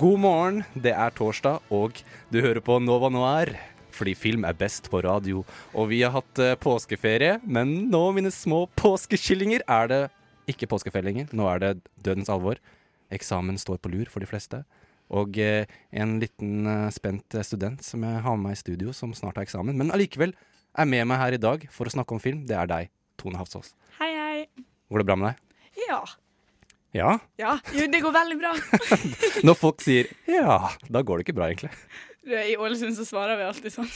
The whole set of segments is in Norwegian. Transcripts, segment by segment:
God morgen, det er torsdag, og du hører på Nova Noir. Fordi film er best på radio. Og vi har hatt eh, påskeferie, men nå, mine små påskekyllinger, er det ikke påskeferie lenger. Nå er det dødens alvor. Eksamen står på lur for de fleste. Og eh, en liten eh, spent student som jeg har med meg i studio, som snart har eksamen. Men allikevel er med meg her i dag for å snakke om film. Det er deg, Tone Hafsås. Hei, hei. Går det bra med deg? Ja. Ja? Ja, jo, det går veldig bra. Når folk sier ja, da går det ikke bra, egentlig. I Ålesund så svarer vi alltid sånn.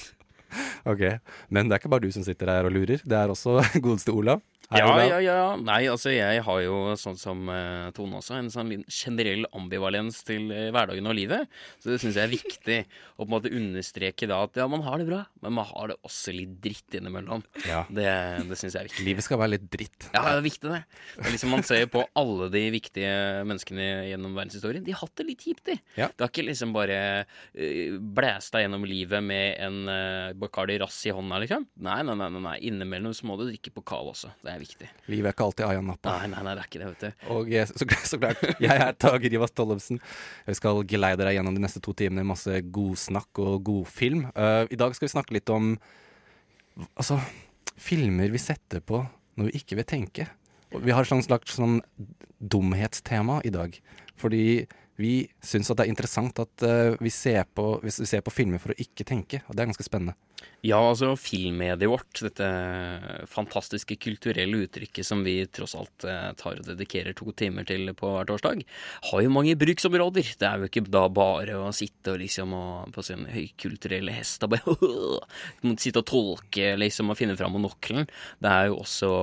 Ok, Men det er ikke bare du som sitter her og lurer. Det er også godeste Olav. Ja, ja, ja. Nei, altså jeg har jo, sånn som uh, Tone også, en sånn generell ambivalens til uh, hverdagen og livet. Så det syns jeg er viktig å på en måte understreke da at ja, man har det bra, men man har det også litt dritt innimellom. Ja. Det, det syns jeg er viktig. Livet skal være litt dritt. Ja, det er viktig, det. det er liksom Man ser på alle de viktige menneskene gjennom verdenshistorien. De har hatt det litt kjipt, de. Ja. Det har ikke liksom bare uh, blæst deg gjennom livet med en uh, Bacardi Rass i hånda, liksom. Nei, nei, nei. nei, nei. Innimellom så må du drikke pokal også. Det er viktig. Livet er ikke alltid Aya Nappa. Nei, nei, nei, det er ikke det, vet du. Og så, så klart, jeg er Tage Rivas Tollefsen. Vi skal geleide deg gjennom de neste to timene. Masse godsnakk og godfilm. Uh, I dag skal vi snakke litt om altså, filmer vi setter på når vi ikke vil tenke. Og vi har et sånn slags sånn dumhetstema i dag. Fordi vi syns at det er interessant at uh, vi, ser på, vi ser på filmer for å ikke tenke. Og det er ganske spennende. Ja, altså filmmediet vårt, dette fantastiske kulturelle uttrykket som vi tross alt uh, tar og dedikerer to timer til på hver torsdag, har jo mange bruksområder. Det er jo ikke da bare å sitte og liksom og, på sin høykulturelle hest og bare sitte og tolke liksom og finne fram monokkelen. Det er jo også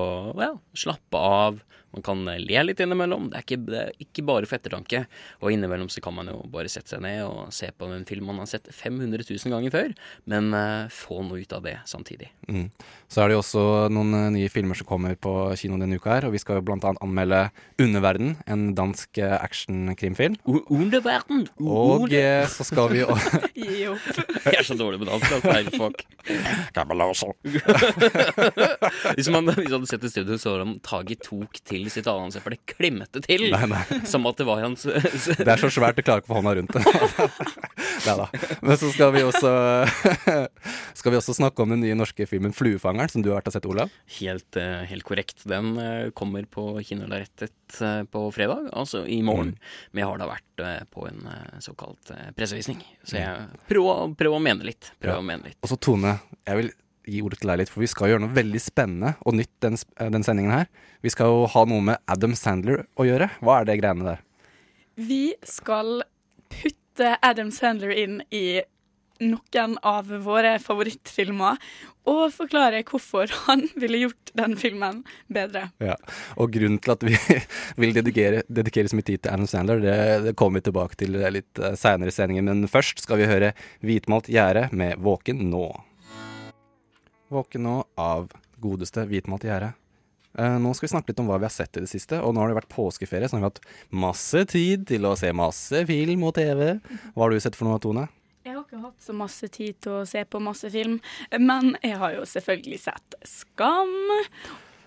ja, slappe av. Man kan le litt innimellom. Det er, ikke, det er ikke bare for ettertanke. Og innimellom så kan man jo bare sette seg ned og se på en film man har sett 500 000 ganger før, men uh, få noe ut av det samtidig. Mm. Så er det jo også noen uh, nye filmer som kommer på kino denne uka her, og vi skal jo blant annet anmelde Underverden, en dansk uh, actionkrimfilm. Underverden! Og uh, så skal vi jo Gi opp. Jeg er så dårlig på dansk. Altså. Nei, fuck. hvis man hvis hadde sett i studio, så var han taget tok til sitt annonseple. Klemte til! Nei, nei. Som at det var hans Det er så svært, du klarer ikke å få hånda rundt det. Nei da. Men så skal vi også Skal vi også snakke om den nye norske filmen 'Fluefangeren', som du har vært og sett, Olav. Helt, eh, helt korrekt. Den eh, kommer på kinolerretet uh, på fredag, altså i morgen. Men jeg har da vært eh, på en eh, såkalt eh, pressevisning. Så jeg prøver, prøver å mene litt. Prøver Ja. å mene litt. Og så Tone, jeg vil gi ordet til deg litt, for vi skal gjøre noe veldig spennende og nytt den, eh, den sendingen her. Vi skal jo ha noe med Adam Sandler å gjøre. Hva er det greiene der? Vi skal putte Adam Sandler inn i noen av våre favorittfilmer, og forklare hvorfor han ville gjort den filmen bedre. Ja, og grunnen til at vi vil dedikere, dedikere så mye tid til Adam Sandler, det, det kommer vi tilbake til litt uh, seinere i sendingen. Men først skal vi høre Hvitmalt gjerde med Våken nå. Våken nå av godeste Hvitmalt gjerde. Eh, nå skal vi snakke litt om hva vi har sett i det siste. Og nå har det vært påskeferie, så nå har vi hatt masse tid til å se masse film og TV. Hva har du sett for noe, Tone? Jeg har ikke hatt så masse tid til å se på masse film, men jeg har jo selvfølgelig sett Skam.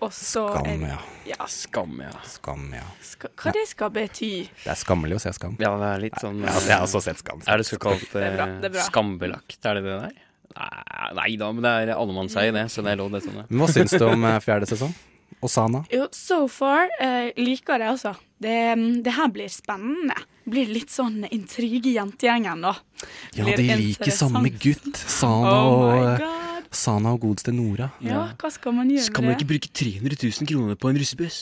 Også Skam, ja. ja. Skam, ja. Skam, ja. Ska, hva det skal bety? Det er skammelig å se Skam. Ja, det er litt sånn Ja, jeg har også sett Skam. Er det såkalt Det er bra, det er eh, skambelagt? Er det det der? Nei, nei da, men det er allemannseie, det, så det er lov, det. Sånn, ja. Hva syns du om eh, fjerde sesong? Osana? Jo, so far eh, liker det, altså. Det, det her blir spennende. Blir litt sånn intrige i jentegjengen, da. Ja, de liker samme gutt. Sana Oh og. Sana og godeste Nora. Ja, hva skal man gjøre Skal med man ikke bruke 300 000 kroner på en russebuss?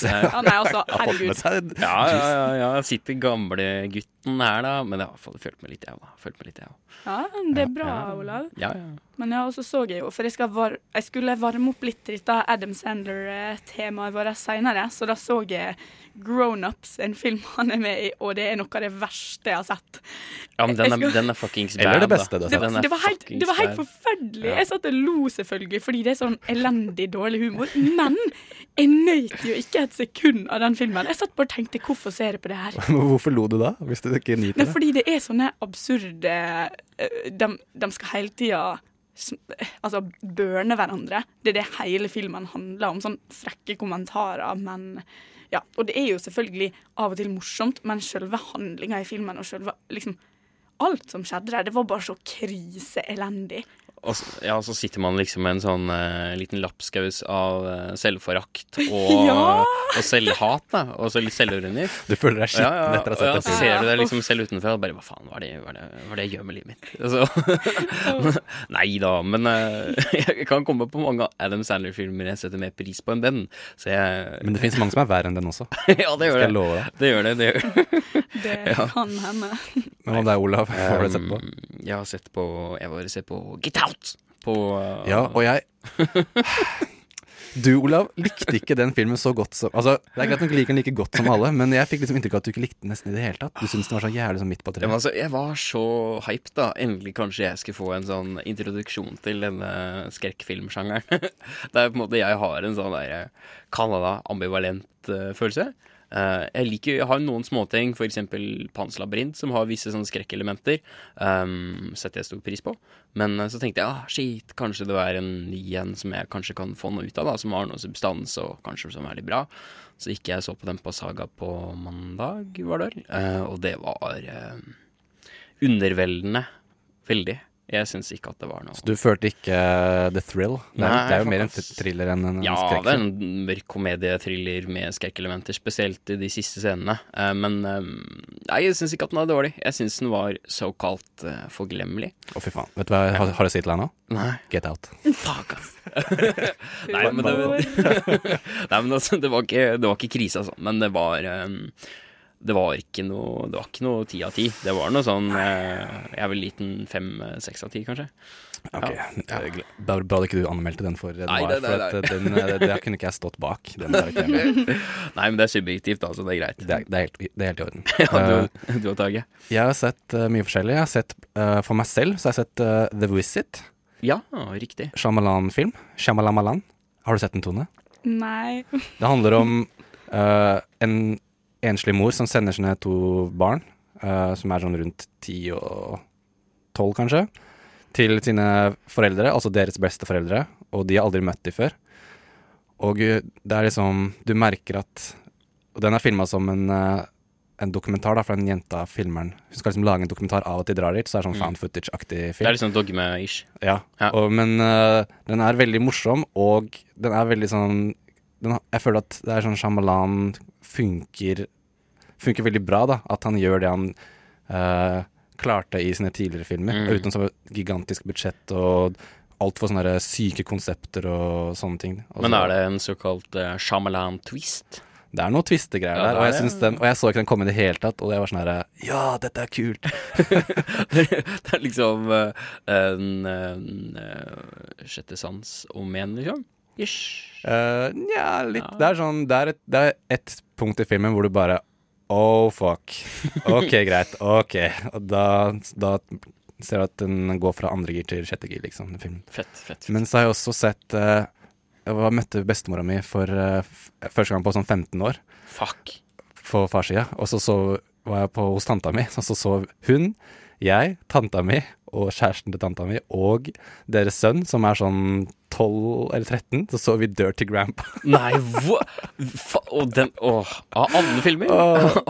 Det er- også herregud. Ja, ja, ja, ja. Sitter gamlegutten her, da. Men jeg har følt meg litt, jeg òg. Følt meg litt, jeg òg. Ja, det er bra, Olav. Ja, ja. Men ja, så så jeg jo, for jeg, skal var, jeg skulle varme opp litt litt dette Adam Sandler-temaet vårt seinere, så da så jeg Grown Ups, en film han er med i, og det er noe av det verste jeg har sett. ja men den er, skal- den er fuckings bad. Eller det beste du har Det, sett. Det, var helt, det var helt forferdelig. Ja. Jeg satt og lo selvfølgelig, fordi det er sånn elendig dårlig humor. Men jeg nøt jo ikke et sekund av den filmen. Jeg satt bare og tenkte hvorfor ser jeg på det her? Hvorfor lo du da, hvis du ikke nyter det? fordi det er sånne absurde eh, De, de skal hele tida Altså børne hverandre. Det er det hele filmen handler om. Sånn frekke kommentarer, men Ja. Og det er jo selvfølgelig av og til morsomt, men selve handlinga i filmen og selve liksom Alt som skjedde der, det var bare så kriseelendig. Og ja, så sitter man liksom med en sånn uh, liten lapskaus av uh, selvforakt og, Ja! og selvhat, da. Og så litt selvironi. Du føler deg Ja, skitten ja, etter å ha ja, sett så det. ser du deg liksom selv utenfra og bare Hva faen, hva er det, hva er det, hva er det jeg gjør med livet mitt? Altså, nei da, men uh, jeg kan komme på mange Adam Sandler-filmer jeg setter mer pris på enn den. Så jeg Men det fins mange som er verre enn den også. Ja, det gjør Skal jeg det. love deg. Det gjør det. det gjør. det. Det kan hende. Men hva med deg, Olav? Hva har du sett på? Jeg har sett på Jeg har sett på Get Out! På uh, Ja, og jeg Du, Olav, likte ikke den filmen så godt som Altså, Det er greit ikke liker den like godt som alle, men jeg fikk liksom inntrykk av at du ikke likte den nesten i det hele tatt. Du syntes den var så jævlig sånn midt på Ja, altså, jeg var så hyped, da. Endelig kanskje jeg skulle få en sånn introduksjon til denne skrekkfilmsjangeren. Der på en måte jeg har en sånn der Canada ambivalent eh, følelse. Eh, jeg liker, jeg har noen småting, f.eks. Pans labyrint, som har visse sånne skrekkelementer. Um, setter jeg stor pris på. Men uh, så tenkte jeg ah, shit, kanskje det er en ny en som jeg kanskje kan få noe ut av, da, som har noe substans og kanskje som er litt bra. Så gikk jeg så på den på Saga på mandag, var det vel. Uh, og det var underveldende. Veldig. Jeg syns ikke at det var noe Så Du følte ikke eh, the thrill? Nei, det er jo mer en thriller enn en Ja, det er en mørk komedietriller med skrekkelementer, spesielt i de siste scenene. Eh, men eh, nei, jeg syns ikke at den er dårlig. Jeg syns den var såkalt uh, forglemmelig. Å, fy faen. Vet du hva jeg har, har å si til deg nå? Nei, Get out. fuck, ass. nei, men det, nei, men altså, det, var ikke, det var ikke krise, altså. Men det var eh, det var ikke noe Det var ikke noe ti av ti. Det var noe sånn eh, Jeg er vel liten fem-seks av ti, kanskje. Ok, ja. Ja. Bra, det bra ikke du anmeldte den for Nei, Noir, nei, det, for at eh, den, det, det kunne ikke jeg stått bak. Nei, men det er subjektivt, altså. Det er greit. Det er, det er, helt, det er helt i orden. Ja, Eh, du, du og Tage. Jeg har sett uh, mye forskjellig. Jeg har sett uh, For meg selv så har jeg sett uh, The Visit. Ja, riktig. Shyamalan-film. Shyamalamalan. Har du sett den, Tone? Nei. Det handler om eh, en enslig mor som sender sine to barn, uh, som er sånn rundt ti og tolv kanskje, til sine foreldre, altså deres beste foreldre, og de har aldri møtt de før. Og eh, det er liksom Du merker at Og den er filma som en, uh, en dokumentar da, fra en jente av filmeren. Hun skal liksom lage en dokumentar av og til drar dit, så er det sånn found footage-aktig film. Det er litt sånn dogme-ish. Ja, Ja. Og, men uh, den er veldig morsom, og den er veldig sånn den, Jeg føler at det er sånn Shyamalan funker Funker veldig bra, da. At han gjør det han uh, klarte i sine tidligere filmer. Mm. Uten så gigantisk budsjett og altfor sånne syke konsepter og sånne ting. Altså, Men er det en såkalt uh, Shyamalan-twist? Det er noen twistegreier Ja, der, og jeg, den, og jeg så ikke den komme i det hele tatt, og jeg var sånn herre Ja, dette er kult! det er liksom eh, en, en eh, sjette sans om igjen, liksom? Ish. Uh, ja, litt. Ja. Det er sånn Det er et, det er et punkt i filmen hvor du bare Oh, fuck. Ok, greit. Ok. Og da, da ser du at den går fra andre gir til sjette gir, liksom. filmen. Fett, fett. fett. Men så har jeg også sett uh, Jeg møtte bestemora mi for uh, første gang på sånn 15 år Fuck. på farssida. Og så, så var jeg på, hos tanta mi, og så så hun, jeg, tanta mi og kjæresten til tanta mi og deres sønn, som er sånn 12 eller 13, så så vi Dirty Grandpa. Nei, hva? Og den Åh, av alle filmer?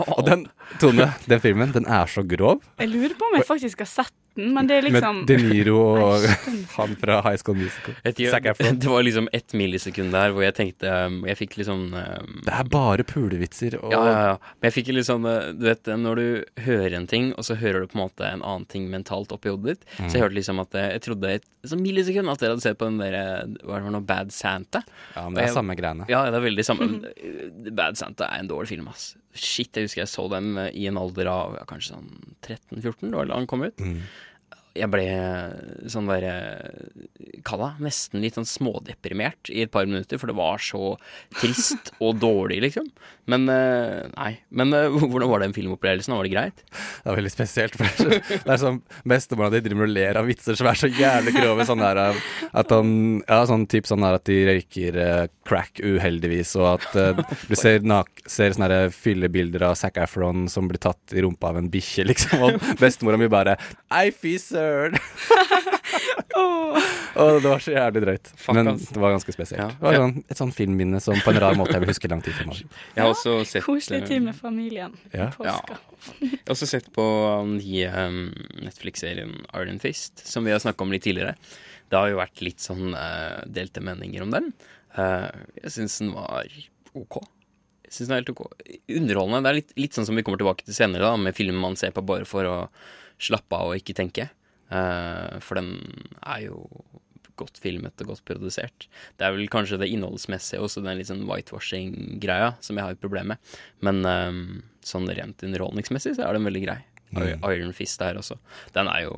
og den, Tone, den filmen, den er så grov. Jeg lurer på om jeg faktisk har sett slutten, men det er liksom Med De Niro og han fra High School Musical. Det var liksom ett millisekund der hvor jeg tenkte um, Jeg fikk sånn um, Det er bare pulevitser og ja, ja, ja. Men jeg fikk litt sånn uh, Du vet når du hører en ting, og så hører du på en måte en annen ting mentalt oppi hodet ditt. Mm. Så jeg hørte liksom at uh, Jeg trodde et sånn millisekund at dere hadde sett på den derre Hva var det noe Bad Santa? Ja, men det er jeg- samme greiene. Ja, det er veldig samme. Bad Santa er en dårlig film, ass. Shit, jeg husker jeg så dem i en alder av ja, kanskje sånn 13-14, da han kom ut. Mm. Jeg ble sånn derre Kall det nesten litt sånn smådeprimert i et par minutter, for det var så trist og dårlig, liksom. Men eh, nei. Men eh, hvordan var den filmopplevelsen? Var det greit? Det er veldig spesielt. For det er, så, det er sånn Bestemora di driver og ler av vitser som er så jævlig grove. Sånn der at han Ja, sånn type sånn der at de røyker eh, crack uheldigvis, og at uh, du ser, nak ser sånne der fyllebilder av Zac Efron som blir tatt i rumpa av en bikkje, liksom. Og bestemora mi bare Ei, fy søren! Og det var så jævlig drøyt. Fuck, Men altså. det var ganske spesielt. Ja. Det var sånn, et sånn filmminne som på en rar måte jeg vil huske lang tid framover. Også sett Koselig tid med familien i Ja. påska. Jeg har også sett på den nye um, Netflix-serien Iron Fist, som vi har snakka om litt tidligere. Det har jo vært litt sånn uh, delte meninger om den. Eh, jeg syns den var OK. Jeg synes den er helt ok. Underholdende. Det er litt, litt sånn som vi kommer tilbake til senere, da, med filmen man ser på bare for å slappe av og ikke tenke. Eh, for den er jo godt filmet og godt produsert. Det er vel kanskje det innholdsmessige også den litt sånn whitewashing-greia som jeg har et problem med. Men eh, sånn rent underholdningsmessig så er den veldig grei. Mm. Iron Fist der også. Den er jo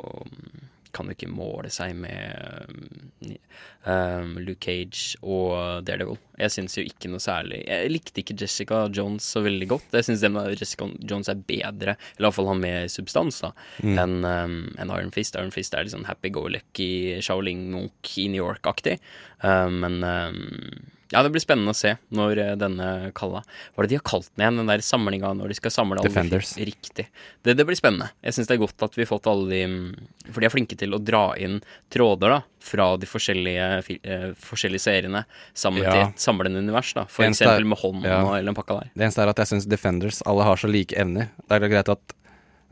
kan jo ikke måle seg med um, Luke Cage og Daredevil. Jeg syns jo ikke noe særlig Jeg likte ikke Jessica Jones så veldig godt. Jeg syns Jessica Jones er bedre, eller iallfall har mer substans, da, Mm. enn um, en Iron Fist. Iron Fist er litt sånn happy-go-lucky Shaoling-munk i New York-aktig. Um, men um, ja, det blir spennende å se når eh, denne kalla Hva er det de har kalt den igjen, den der samlinga når de skal samle alle Defenders. Riktig. Det, det blir spennende. Jeg syns det er godt at vi har fått alle de mm, For de er flinke til å dra inn tråder da fra de forskjellige, eh, forskjellige seriene sammen Ja. til et samlende univers. da For Eneste eksempel med hånd ja. og eller den pakka der. Det eneste er at jeg syns Defenders alle har så like evner. Det er greit at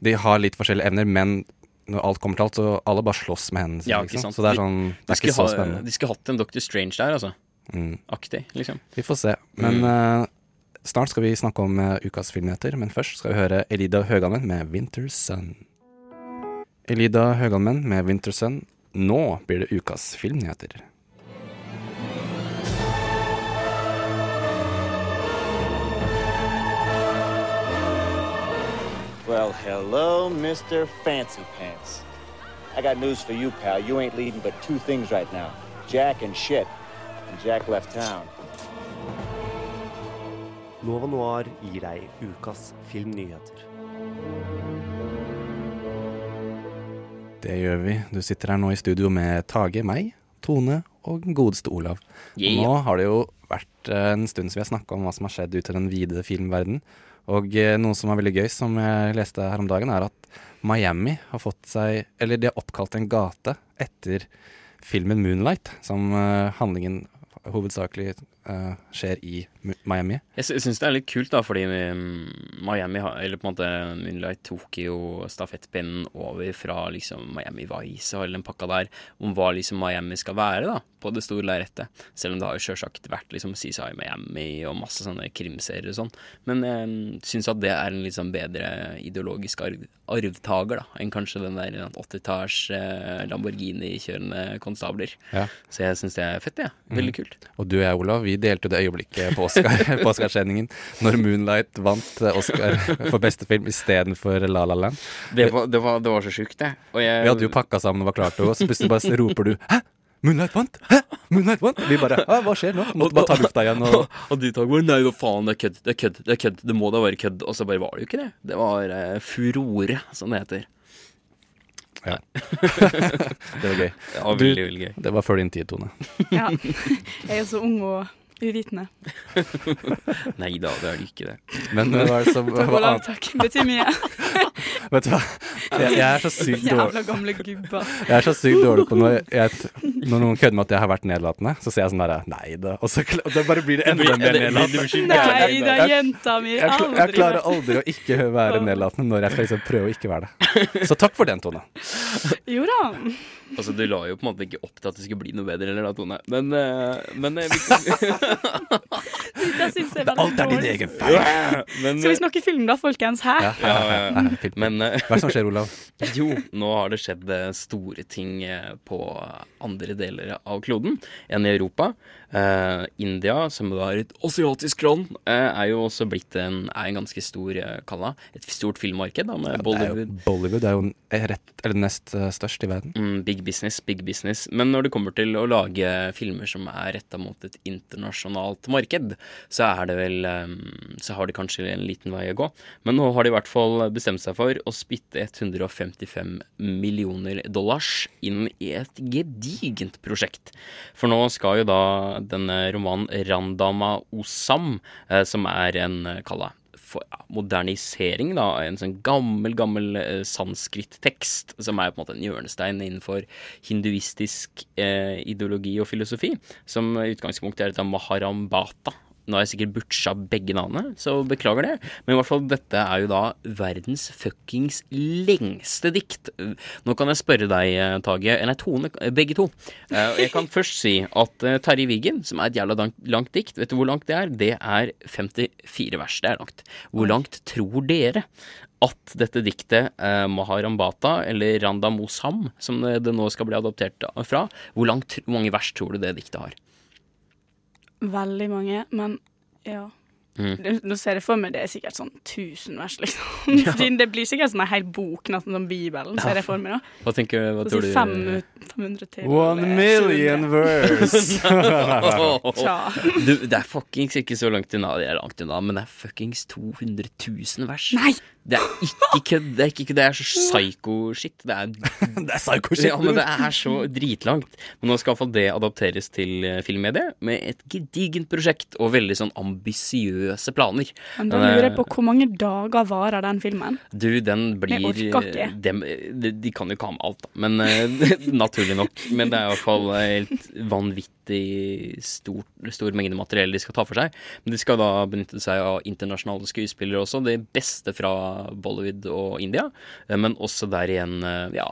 de har litt forskjellige evner, men når alt kommer til alt, så alle bare slåss med hendene sine. Ja, liksom. Så det er sånn Det De er ikke så ha, spennende. de skulle hatt en Doctor Strange der, altså. Mm. Aktig, liksom. Vi får se. Men uh, snart skal vi snakke om uh, ukas filmnyheter, men først skal vi høre Elida Høgalmen med 'Winter Sun'. Elida Høgalmen med 'Winter Sun'. Nå blir det ukas filmnyheter. Well, hello, Mr. Fancy Pants. I got news for you, pal. You ain't leading but two things right now Jack and shit. Jack left town. Nova Noir gir deg ukas filmnyheter. Det gjør vi. Du sitter her nå i studio med Tage, meg, Tone og godeste Olav. Yeah. nå har det jo vært eh, en stund siden vi har snakka om hva som har skjedd ute i den vide filmverden. Og eh, noe som er veldig gøy, som jeg leste her om dagen, er at Miami har fått seg Eller de har oppkalt en gate etter filmen 'Moonlight', som eh, handlingen hovedsakelig eh, skjer i Miami. Jeg sy- syns det er litt kult, da, fordi mm, Miami, eller på en måte Moonlight tok jo stafettpinnen over fra liksom Miami Vice og hele den pakka der, om hva liksom Miami skal være, da, på det store lerretet. Selv om det har jo sjølsagt vært liksom CSI Miami og masse sånne krimserier og sånn. Men jeg syns at det er en litt sånn bedre ideologisk arv, arvtaker, da, enn kanskje den der 80-talls eh, Lamborghini-kjørende konstabler. Ja. Så jeg syns det er fett, jeg. Ja. Veldig kult. Og du og jeg, Olav, vi delte jo det øyeblikket på Oscar-sendingen Oscarsendingen når 'Moonlight' vant eh, Oscar for beste film istedenfor 'La La Land'. Det var, det var, det var så sjukt, det. Og jeg, Vi hadde jo pakka sammen og var klare til å gå, så plutselig bare roper du 'Hæ? Moonlight vant? Hæ? Moonlight vant?' Vi bare 'Hæ, hva skjer nå?' Måtte bare ta lufta igjen og Og de tok bare Nei, hva faen, det er kødd, det er kødd, det er kødd. Det må da være kødd. Og så bare var det jo ikke det. Det var uh, furore, som det heter. Ja. det var gøy. Ja, veldig, veldig gøy. Det var før din tid, Tone. Ja. Jeg er jo så ung og uvitende. Nei da, det er det ikke det. Men eh, hva er det som Takk, annet, Takk. Betyr mye. Vet du hva, Jeg, jeg er så sykt Jævla dårlig gamle gubber. Jeg er så sykt dårlig på når, jeg, når noen kødder med at jeg har vært nedlatende, så sier jeg sånn derre Nei da. Og så og da bare blir det enda mer nedlatende. det Nei da, jenta mi. Jeg, jeg, jeg klarer aldri å ikke være nedlatende når jeg skal liksom prøve å ikke være det. Så takk for den, Tone. Jo da. Altså, Du la jo på en måte ikke opp til at det skulle bli noe bedre, eller da, Tone. Men, eh, men eh, vi, Det syns jeg Alt er din egen feil. men, Skal vi snakke film, da, folkens? Hæ? Ja, ja, ja, ja, ja, men eh, Hva er det som skjer, Olav? Jo, nå har det skjedd eh, store ting eh, på andre deler av kloden enn i Europa. Eh, India, som er et asiatisk land, uh, er jo også blitt en, er en ganske stor uh, kalla, et stort filmmarked da, med Det er jo, Bollywood. Bollywood er jo rett, eller nest eh, størst i verden. Mm, big business, big business. Men når det kommer til å lage filmer som er retta mot et internasjonalt marked, så er det vel um, Så har de kanskje en liten vei å gå. Men nå har de i hvert fall bestemt seg for å spytte 155 millioner dollars inn i et gedigent prosjekt. For nå skal jo da denne romanen Randama Osam, eh, som er en eh, kalla for, ja, modernisering da, en sånn gammel, gammel eh, sanskrit-tekst, som er på en måte en hjørnestein innenfor hinduistisk eh, ideologi og filosofi, som i utgangspunktet er et av Maharambata. Nå har jeg sikkert butcha begge navnene, så beklager det. Men i hvert fall, dette er jo da verdens fuckings lengste dikt. Nå kan jeg spørre deg, eh, Tage, nei, Tone, eh, begge to. Eh, Jeg kan først si at Terje Wiggen, som er et jævla langt, langt dikt, vet du hvor langt det er? Det er 54 vers. Det er langt. Hvor langt tror dere at dette diktet, eh, Maharambata, eller Randa Mosam, som det det nå skal bli adoptert fra, hvor, langt, hvor mange vers tror du det diktet har? Veldig mange, men ja. Mm. Nå ser jeg for meg det er sikkert sånn 1000 vers, liksom. Ja. Det blir sikkert sånn en hel bok, nesten som Bibelen, ser jeg for meg. da Hva tenker du? Hva tror du? fem, 500 til One million verse! Du, det er fuckings ikke så langt unna, det er langt unna, men det er fuckings 200 000 vers. Nei! Det er ikke kødd. Det er ikke kødd, det er så psycho-shit. Det er det er psycho-shit. Ja, men det er så dritlangt. Men nå skal iallfall det adapteres til filmmediet filmmedie med et gedigent prosjekt og veldig sånn ambisiøse planer. Men da lurer jeg på hvor mange dager varer den filmen? Du, den blir Vi orker ikke. dem, de, de kan jo ikke ha med alt, da. Men eh, naturlig nok. Men det er i hvert fall helt vanvittig stor, stor mengde materiell de skal ta for seg. Men de skal da benytte seg av internasjonale skuespillere også. Det beste fra Bollywood og India. eh, Men også der igjen, eh, ja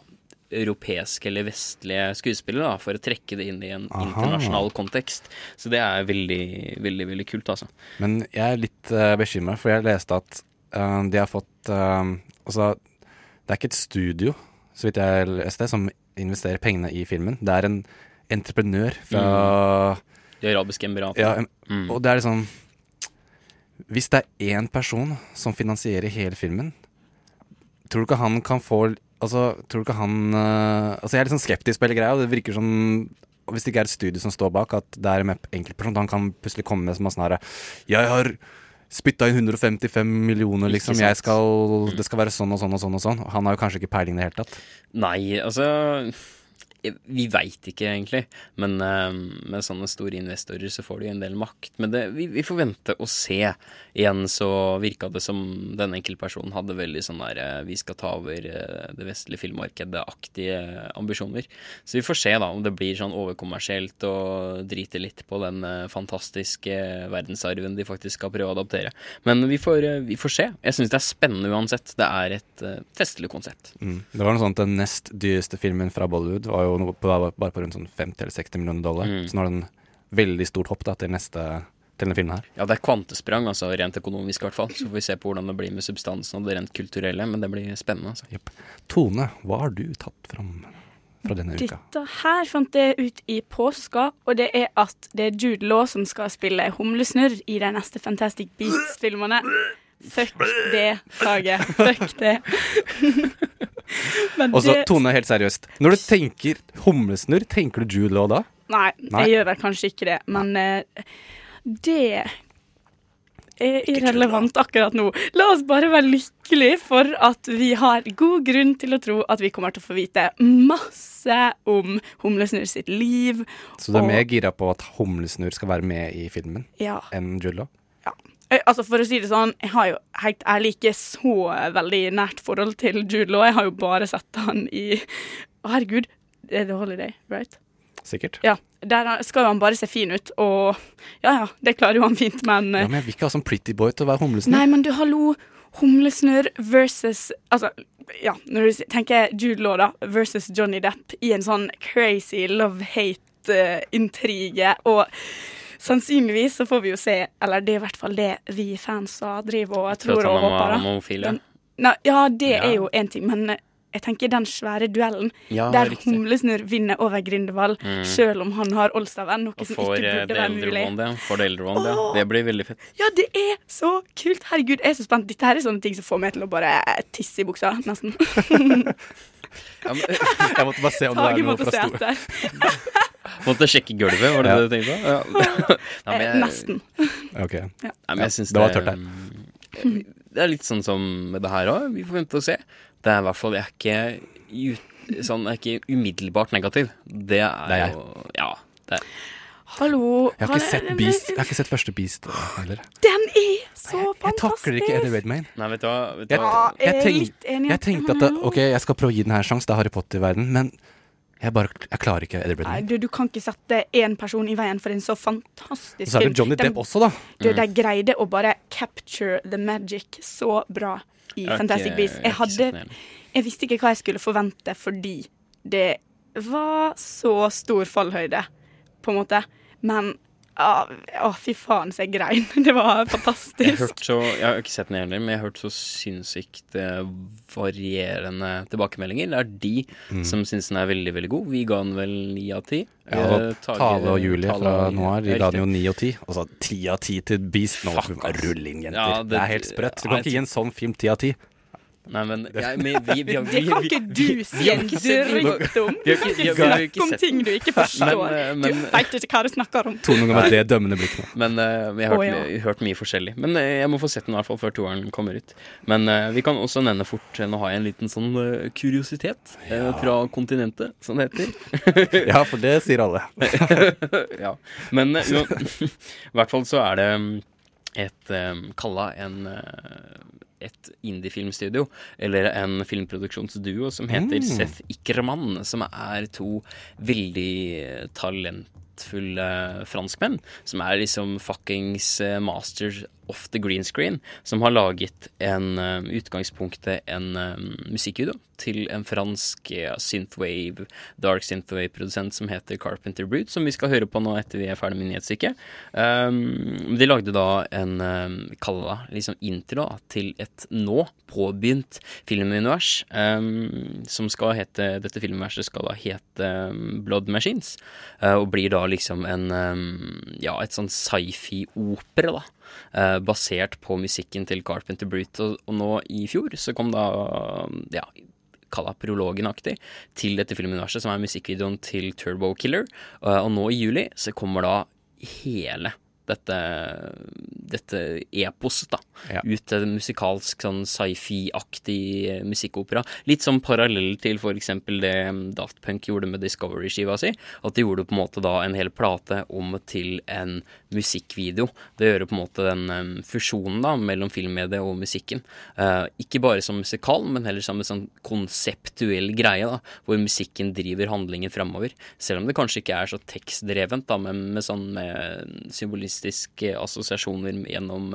europeiske eller vestlige skuespillere, da, for å trekke det inn i en Aha. internasjonal kontekst. Så det er veldig, veldig veldig kult, altså. Men jeg er litt uh, bekymra, for jeg leste at uh, de har fått uh, Altså, det er ikke et studio, så vidt jeg leste, som investerer pengene i filmen. Det er en entreprenør fra De arabiske emiratene. Ja, Mm. og det er liksom Hvis det er én person som finansierer hele filmen, tror du ikke han kan få Altså, tror du ikke han uh, Altså, jeg er litt sånn skeptisk på hele greia, og det virker som Hvis det ikke er et studio som står bak, at det er en enkeltperson, han kan plutselig komme med som sånn herre Jeg har spytta inn 155 millioner, liksom. Jeg skal, det skal være sånn og sånn og sånn og sånn. Han har jo kanskje ikke peiling i det hele tatt. Nei, altså Vi veit ikke, egentlig. Men uh, med sånne store investorer så får de en del makt. Men det, vi, vi får vente og se. Igjen så virka det som den enkeltpersonen hadde veldig sånn der uh, Vi skal ta over uh, det vestlige filmmarkedet-aktige ambisjoner. Så vi får se da om det blir sånn overkommersielt og driter litt på den fantastiske verdensarven de faktisk skal prøve å adaptere. Men vi får, vi får se. Jeg syns det er spennende uansett. Det er et festlig konsept. Mm. Det var noe sånt, Den nest dyreste filmen fra Bollywood var jo noe på, bare på rundt sånn 50 eller 60 millioner dollar. Mm. Så nå er det en veldig stort hopp da til neste til denne filmen her. Ja, det er kvantesprang, altså rent økonomisk i hvert fall. Så får vi se på hvordan det blir med substansen og det rent kulturelle, men det blir spennende. altså. Tone, hva har du tatt fram fra denne uka? Dette her fant jeg ut i påska, og det er at det er Jude Law som skal spille humlesnurr i de neste Fantastic Beasts-filmene. Fuck det, Tage. Fuck det. Og så det- Tone, helt seriøst. Når du tenker humlesnurr, tenker du Jude Law da? Nei, Nei. jeg gjør vel kanskje ikke det, men uh, det er irrelevant akkurat nå. La oss bare være lykkelige for at vi har god grunn til å tro at vi kommer til å få vite masse om Humlesnurr sitt liv. Så du er og- mer gira på at humlesnurr skal være med i filmen Ja. enn Jude Law? Eh, Altså For å si det sånn, jeg har jo helt ærlig ikke så veldig nært forhold til Jude Law. Jeg har jo bare sett han i Å, herregud, det er The Holiday, right? Sikkert. Ja. Der skal jo han bare se fin ut, og ja ja, det klarer jo han fint, men eh, Ja, men jeg vil ikke ha sånn pretty boy til å være humlesnurr. Nei, men du, hallo. Humlesnurr versus Altså, ja, når du tenker Jude Law, da, versus Johnny Depp i en sånn crazy love-hate-intrige, og sannsynligvis så får vi jo se Eller det er i hvert fall det vi fans driver og Tror at og han er håper, homofil, ja. Nei, ja, det Ja. er jo én ting, men jeg tenker den svære duellen Ja, der riktig. Humlesnurr vinner over Grindevall, Mm. selv om han har Olstaven, noe Og som får ikke eh, burde være mulig. Ja. Får det eldre ja. Det blir veldig fett. Ja, det er så kult! Herregud, jeg er så spent. Dette her er sånne ting som får meg til å bare tisse i buksa, nesten. Jeg måtte bare se om det er noe fra stor... Måtte sjekke gulvet, var det Ja. det du tenkte på? Ja. Nei, men jeg- Nesten. Ok. Nei, men jeg det var tørt her. det er litt sånn som med det her òg. Vi får vente og se. Det er i hvert fall Jeg er ikke, sånn, jeg er ikke umiddelbart negativ. Det er, Det er jeg. jo Ja. Det, Hallo. Jeg har ikke sett Beast Jeg har ikke sett første Beast eh, heller. Den er så Jeg takler ikke Eddie! Redmayne. nei, vet du hva? Vet du hva? jeg jeg, tenk, jeg tenkte at det, OK, jeg skal prøve å gi den her en sjanse. Det er Harry Potter-verden. Men jeg bare Jeg klarer ikke Eddie Nei, Redmayne. du, du kan ikke sette én person i veien for en så fantastisk film. så er det Johnny Depp også, da. Du, de greide å bare capture the magic så bra i okay, Fantastic Beasts. jeg hadde. Jeg visste ikke hva jeg skulle forvente fordi det var så stor fallhøyde, på en måte. Men å, fy faen så jeg grein. Det var Jeg har, fantastisk. hørt så, jeg har ikke sett den heller, men jeg har hørt så sinnssykt eh, varierende tilbakemeldinger. Det er de som syns den er veldig veldig god. Vi ga den vel ni av ti. Ja, Eh, og Tage- Tale og Julie Tale fra nå Noir de ga den jo ni og ti. Og så ti av ti til Beast. Nå Fuck, rulle inn, jenter. Ja, det, det- er helt sprøtt. Du kan ikke gi en sånn film ti av ti. Nei, men jeg, men vi, vi, vi, Det kan ikke du si en dritt om. Du kan ikke snakke om ting du ikke forstår. Men, eh, men- Du veit ikke hva du snakker om. Tonen med det dømmende blikk nå. Men eh, jeg har Å, hørt, ja. hørt mye forskjellig. Men eh, jeg må få sett den i hvert fall før toeren kommer ut. Men eh, vi kan også nevne fort eh, Nå har jeg en liten sånn eh, kuriositet eh, fra kontinentet, som det heter. Ja, for det sier alle. ja. Men eh, i hvert fall så er det mm, et um, Kalla en eh, et indiefilmstudio, eller en filmproduksjonsduo, som heter Mm. Seth Ikkermann, som er to veldig talentfulle franskmenn, som er liksom fuckings eh, masters of the green screen, som har laget en uh, utgangspunktet en eh, musikkvideo til en fransk ja, synthwave, dark synthwave-produsent som heter Carpenter Brute, som vi skal høre på nå etter vi er ferdig med nyhetsstykket. Um, de lagde da en um, Kall det liksom intro da, til et nå påbegynt filmunivers, um, som skal hete Dette filmuniverset skal da hete um, Blood Machines, uh, og blir da liksom en um, Ja, et sånn sci-fi-opera, da. Eh, basert på musikken til Carpenter Brute. Og, og nå i fjor så kom da ja, kalla prologen-aktig til dette filmuniverset, som er musikkvideoen til Turbo Killer. Og, og nå i juli så kommer da hele dette, dette eposet, da. Ja. Ut til musikalsk, sånn sci-fi-aktig eh, musikkopera. Litt sånn parallell til eksempel det Daft Punk gjorde med Discovery-skiva si. At de gjorde på en måte da en hel plate om til en musikkvideo. Det gjør på en måte den fusjonen da mellom filmmediet og musikken. Eh, ikke bare som musikal, men heller som en sånn konseptuell greie, da, hvor musikken driver handlingen framover. Selv om det kanskje ikke er så tekstdrevent, da, men med sånn med symbolistiske assosiasjoner gjennom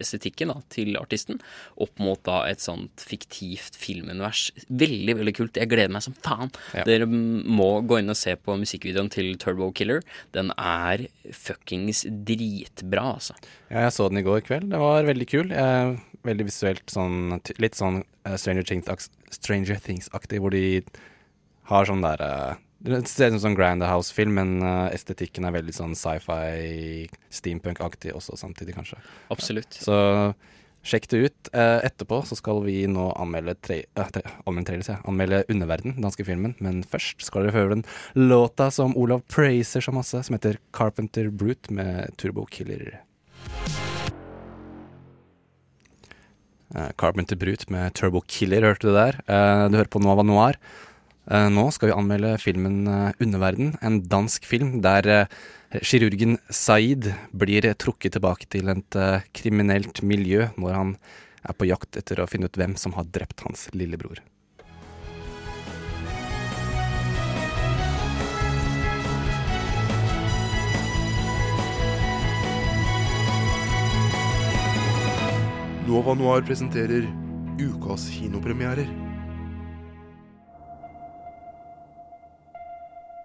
estetikken da, til artisten, opp mot da et sånt fiktivt filmunivers. Veldig, veldig kult. Jeg gleder meg som faen. Ja. Dere må gå inn og se på musikkvideoen til Turbo Killer. Den er fuckings dritbra, altså. Ja, jeg så den i går kveld. Det var veldig kul. Eh, veldig visuelt sånn Litt sånn uh, Stranger Things-aktig, Things-aktig, hvor de har sånn der uh, Det ser ut som sånn Grand House-film, men uh, estetikken er veldig sånn sci-fi, steampunk-aktig også samtidig, kanskje. Absolutt. Så sjekk det ut. Eh, etterpå så skal vi nå anmelde tre, eh, tre, anmelde, trailer, sier anmelde Underverden, den danske filmen. Men først skal dere høre den låta som Olav praiser så masse, som heter Carpenter Brute med Turbo Killer. Eh, Carpenter Brute med Turbo Killer, hørte du der. Du hører på Nova Noir. Nå skal vi anmelde filmen Underverden, en dansk film der kirurgen Saeed blir trukket tilbake til et eh, kriminelt miljø når han er på jakt etter å finne ut hvem som har drept hans lillebror. Nova Noir presenterer ukas kinopremierer.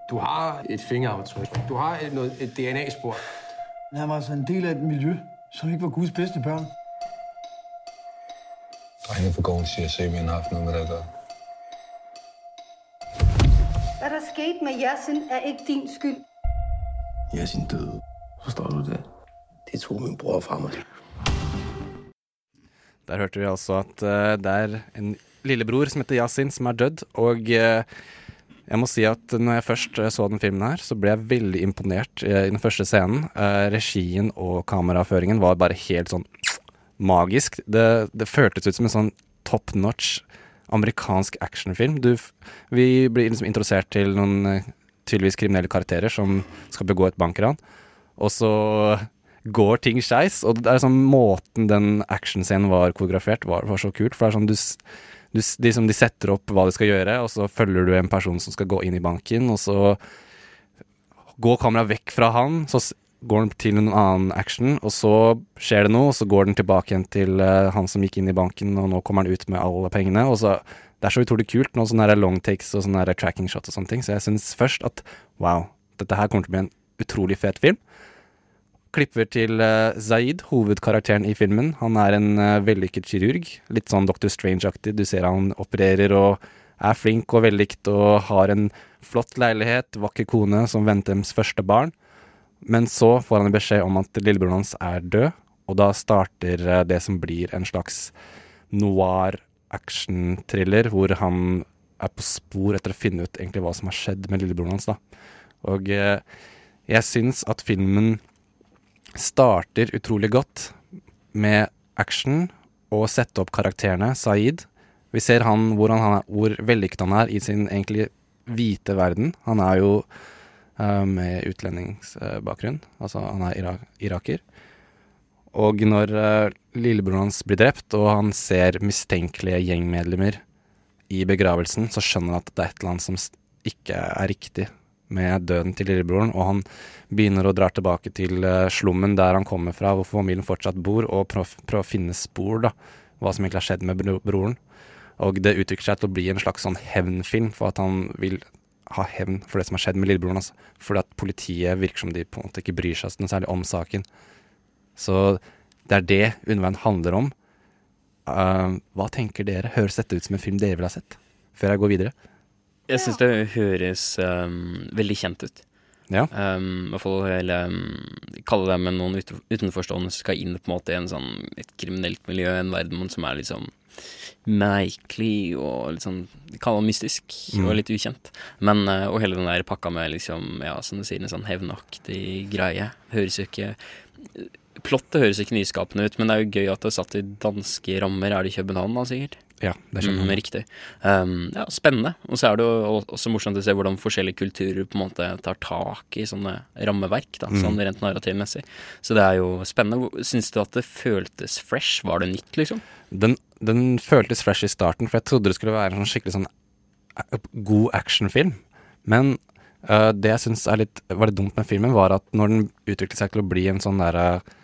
Du har et fingeraftryk. Du har et, noget, et DNA-spor. Han var altså en del af et miljø, som ikke var Guds bedste børn. Drengene for gården siger, at Semien har haft noget med det at gøre. Hvad der skete med Yasin er ikke din skyld. Yasin døde. Forstår du det? Det tog min bror fra mig. Der hørte vi altså at uh, det er en lillebror som heter Yasin, som er dødd. Og eh, jeg må si at når jeg først eh, så den filmen her, så ble jeg veldig imponert eh, i den første scenen. Eh, regien og kameraføringen var bare helt sånn magisk. Det, det føltes ut som en sånn top notch amerikansk actionfilm. Du, vi blir liksom introdusert til noen tydeligvis kriminelle karakterer som skal begå et bankran. Og så går ting skeis. Og det er sånn måten den actionscenen var koreografert, var, var så kult. For det er sånn du, du de, som de setter opp hva de skal gjøre, og så følger du en person som skal gå inn i banken, og så går kameraet vekk fra han, så går den til en annen action, og så skjer det noe, og så går den tilbake igjen til uh, han som gikk inn i banken, og nå kommer han ut med alle pengene, og så Det er så utrolig kult, noen sånne long takes og sånne tracking shot og sånne ting, så jeg syns først at wow, dette her kommer til å bli en utrolig fet film. Klipper til eh, Zaid, hovedkarakteren i filmen. Han er en eh, vellykket kirurg. Litt sånn Dr. Strange-aktig. Du ser han opererer og er flink og vellikt og har en flott leilighet, vakker kone som venter deres første barn. Men så får han beskjed om at lillebroren hans er død, og da starter eh, det som blir en slags noir action-thriller, hvor han er på spor etter å finne ut egentlig hva som har skjedd med lillebroren hans. da. Og jeg syns at filmen starter utrolig godt med action og sette opp karakterene. Saeed. Vi ser han, hvor, han hvor vellykket han er i sin egentlig hvite verden. Han er jo uh, med utlendingsbakgrunn. Altså, han er irak iraker. Og når uh, lillebroren hans blir drept, og han ser mistenkelige gjengmedlemmer i begravelsen, så skjønner han at det er et eller annet som ikke er riktig med døden til lillebroren, og han begynner å dra tilbake til eh, slummen der han kommer fra, hvor familien fortsatt bor, og prøve prøve å finne spor, da, hva som egentlig har skjedd med broren. Og det utvikler seg til å bli en slags sånn hevnfilm, for at han vil ha hevn for det som har skjedd med lillebroren hans. Fordi at politiet virker som de på en måte ikke bryr seg noe særlig om saken. Så det er det Underveien handler om. Uh, hva tenker dere? Høres dette ut som en film dere ville ha sett? Før jeg går videre. Jeg syns det høres um, veldig kjent ut. Ja. Um, I hvert fall hele um, Kalle det med noen utenforstående som skal inn på en måte i en sånn, et kriminelt miljø, en verden som er liksom merkelig og litt sånn Kalle det mystisk Mm. og litt ukjent. Men, uh, og hele den der pakka med liksom, ja, som du sier, en sånn hevnaktig greie. Høres jo ikke Plottet høres ikke nyskapende ut, men det er jo gøy at det er satt i danske rammer. Er det i København da, sikkert? Ja, det skjønner mm, jeg. Riktig. Um, ja, spennende. Og så er det jo også morsomt å se hvordan forskjellige kulturer på en måte tar tak i sånne rammeverk, da, Mm. sånn rent narrativmessig. Så det er jo spennende. Syns du at det føltes fresh? Var det nytt, liksom? Den, den føltes fresh i starten, for jeg trodde det skulle være en sånn skikkelig sånn god actionfilm. Men uh, det jeg syns var litt dumt med filmen, var at når den utviklet seg til å bli en sånn der, øh,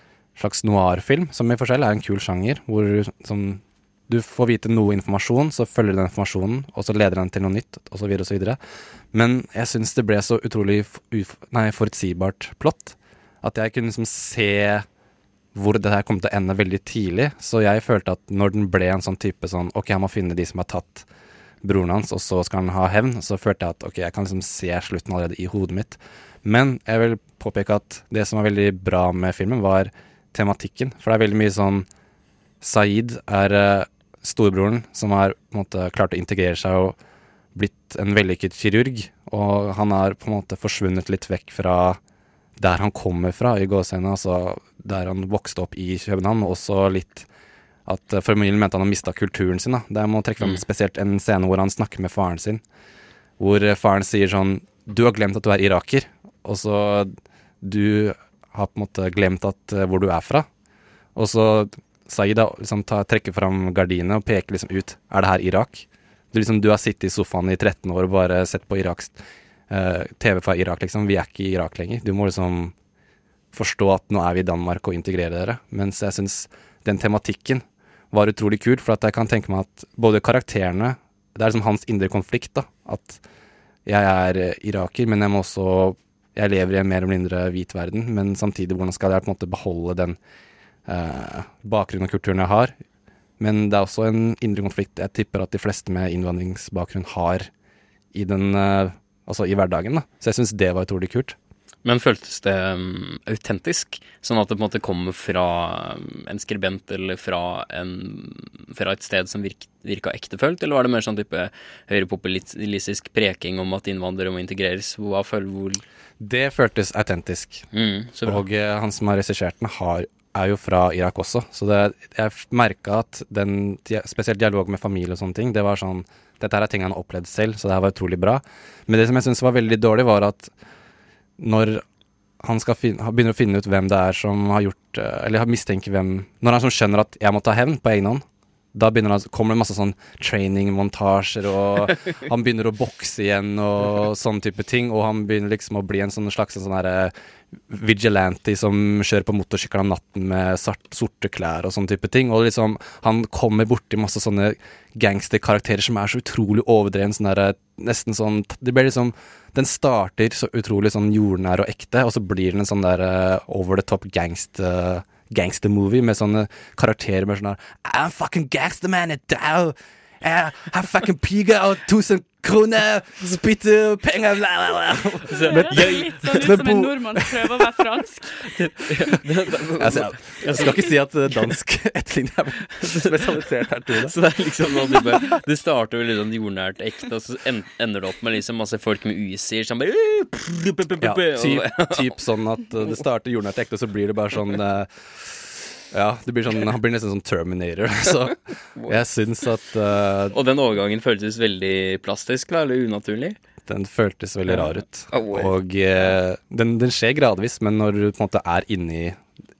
slags noir-film, som i forskjell er en kul sjanger, hvor som, du får vite noe informasjon, så følger du den informasjonen, og så leder den til noe nytt, så videre. Men jeg syns det ble så utrolig nei, forutsigbart plott, at jeg kunne liksom se hvor det her kom til å ende veldig tidlig. Så jeg følte at når den ble en sånn type sånn Ok, jeg må finne de som har tatt broren hans, og så skal han ha hevn, så følte jeg at ok, jeg kan liksom se slutten allerede i hodet mitt. Men jeg vil påpeke at det som var veldig bra med filmen, var tematikken. For det er veldig mye sånn Saeed er eh, storebroren som har måte klart å integrere seg og blitt en vellykket kirurg. Og han har på en måte forsvunnet litt vekk fra der han kommer fra, i gåsehendene. Altså der han vokste opp i København, og også litt at eh, familien mente han har mista kulturen sin. da. Der må trekke frem Mm. spesielt en scene hvor han snakker med faren sin. hvor eh, faren sier sånn Du har glemt at du er iraker, og så Du har på en måte glemt at, eh, hvor du er fra. Og så Saeed liksom, trekker fram gardinene og peker liksom ut. Er det her Irak? Du, liksom, du har sittet i sofaen i 13 år og bare sett på Iraks, uh, TV fra Irak, liksom. Vi er ikke i Irak lenger. Du må liksom forstå at nå er vi i Danmark og integrere dere. Mens jeg syns den tematikken var utrolig kul, for at jeg kan tenke meg at både karakterene Det er liksom hans indre konflikt, da. At jeg er eh, iraker, men jeg må også Jeg lever i en mer eller mindre hvit verden, men samtidig, hvordan skal jeg på en måte beholde den eh, bakgrunnen og kulturen jeg har? Men det er også en indre konflikt jeg tipper at de fleste med innvandringsbakgrunn har i den eh, Altså i hverdagen, da. Så jeg syns det var utrolig kult. Men føltes det um, autentisk? Sånn at det på en måte kommer fra um, en skribent eller fra, en, fra et sted som virk, virka ektefølt? Eller var det mer sånn type høyrepopulistisk preking om at innvandrere må integreres? Hva føler hvor Det føltes autentisk. Mm, og eh, han som har regissert den, har, er jo fra Irak også. Så det, jeg merka at den, spesielt dialog med familie og sånne ting, det var sånn Dette her er ting han har opplevd selv, så det her var utrolig bra. Men det som jeg syns var veldig dårlig, var at når han skal fin begynner å finne ut hvem det er som har gjort eh, Eller mistenker hvem Når han som skjønner at 'jeg må ta hevn på egen hånd', da begynner han, kommer det masse sånn training-montasjer, og han begynner å bokse igjen og sånn type ting, og han begynner liksom å bli en sånn slags sånn herre vigilante som kjører på motorsykkel om natten med sart, sorte klær og sånn type ting. Og liksom, han kommer borti masse sånne gangsterkarakterer som er så utrolig overdreven. Sånn der, Nesten sånn Det blir liksom Den starter så utrolig sånn jordnær og ekte, og så blir den en sånn der eh, over the top gangster gangstermovie med sånne karakterer med sånn I'm fucking gangster man, down! Jeg har fucking piga og 1000 kroner! Spytter penger bla, bla, bla. Det høres litt sånn ut som en nordmann som prøver å være fransk. Altså, jeg skal ikke si at eh, dansk etterligner er spesialisert her, Tone. Så det er liksom noe du bare Det starter jo litt sånn jordnært ekte, og så ender det opp med liksom masse folk med UC-er som bare Ja, typ, typ sånn at eh, det starter jordnært ekte, og så blir det bare sånn eh, Ja, det blir sånn, han blir nesten sånn Terminator. Så jeg syns at uh, Og den overgangen føltes veldig plastisk, da, eller unaturlig? Den føltes veldig rar ut. Oh. Og uh, den, den skjer gradvis, men når du på en måte er inni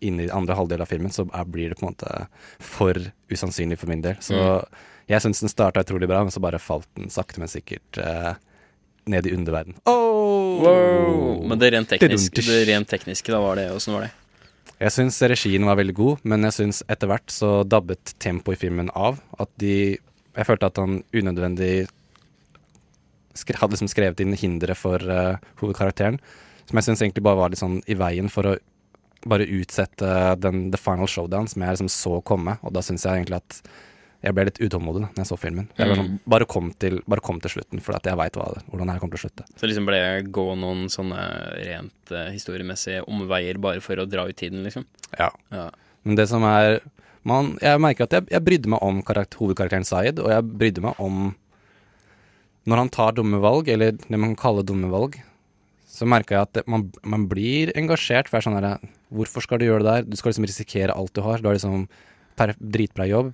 inni andre halvdel av filmen, så er, blir det på en måte for usannsynlig for min del. Så Mm. jeg syns den starta utrolig bra, men så bare falt den sakte, men sikkert uh, ned i underverden. Wow. Men det rent tekniske, det rent tekniske da var det, åssen var det? Jeg syns regien var veldig god, men jeg syns etter hvert så dabbet tempoet i filmen av. At de Jeg følte at han unødvendig skre, hadde liksom skrevet inn hindre for uh, hovedkarakteren. Som jeg syns egentlig bare var litt sånn i veien for å bare utsette den The Final Showdown, som jeg liksom så komme. Og da syns jeg egentlig at jeg ble litt utålmodig da når jeg så filmen. Jeg var sånn, bare, kom til, bare kom til slutten, for at jeg veit hvordan det her kommer til å slutte. Så liksom ble det gå noen sånne rent uh, historiemessige omveier bare for å dra ut tiden, liksom? Ja. Ja. Men det som er man, Jeg merker at jeg, jeg brydde meg om karakter, hovedkarakteren Zaid, og jeg brydde meg om Når han tar dumme valg, eller det man kan kalle dumme valg, så merka jeg at det, man, man blir engasjert. For jeg er sånn her Hvorfor skal du gjøre det der? Du skal liksom risikere alt du har. Du har liksom per, dritbra jobb,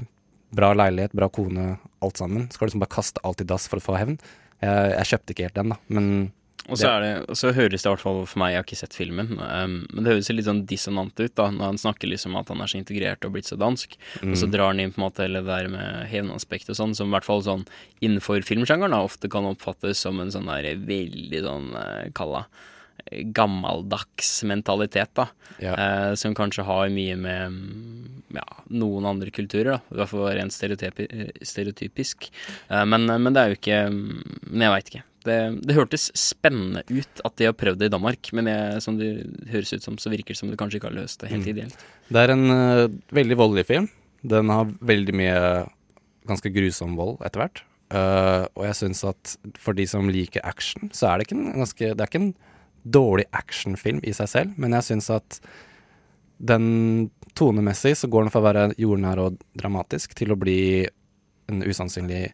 bra leilighet, bra kone, alt sammen. Skal du liksom bare kaste alt i dass for å få hevn? Jeg, jeg kjøpte ikke helt den, da. Men Og så, er det, og så høres det i hvert fall for meg, jeg har ikke sett filmen, um, men det høres litt sånn dissonant ut da, når han snakker liksom at han er så integrert og blitt så dansk, og så Mm. drar han inn på en måte hele det der med hevnaspekt og sånn, som i hvert fall sånn innenfor filmsjangeren da, ofte kan oppfattes som en sånn der veldig sånn, uh, kalla gammeldags mentalitet, da. Eh, som kanskje har mye med mm, ja, noen andre kulturer, da. I hvert fall rent stereotypi, stereotypisk. Eh, men, men det er jo ikke mm, Men jeg veit ikke. Det, det hørtes spennende ut at de har prøvd det i Danmark, men jeg, som det høres ut som, så virker det som det kanskje ikke har løst det helt Mm. ideelt. Det er en uh, veldig voldelig film. Den har veldig mye ganske grusom vold etter hvert. Uh, og jeg syns at for de som liker action, så er det ikke en ganske Det er ikke en dårlig actionfilm i seg selv, men jeg syns at den tonemessig så går den fra å være jordnær og dramatisk til å bli en usannsynlig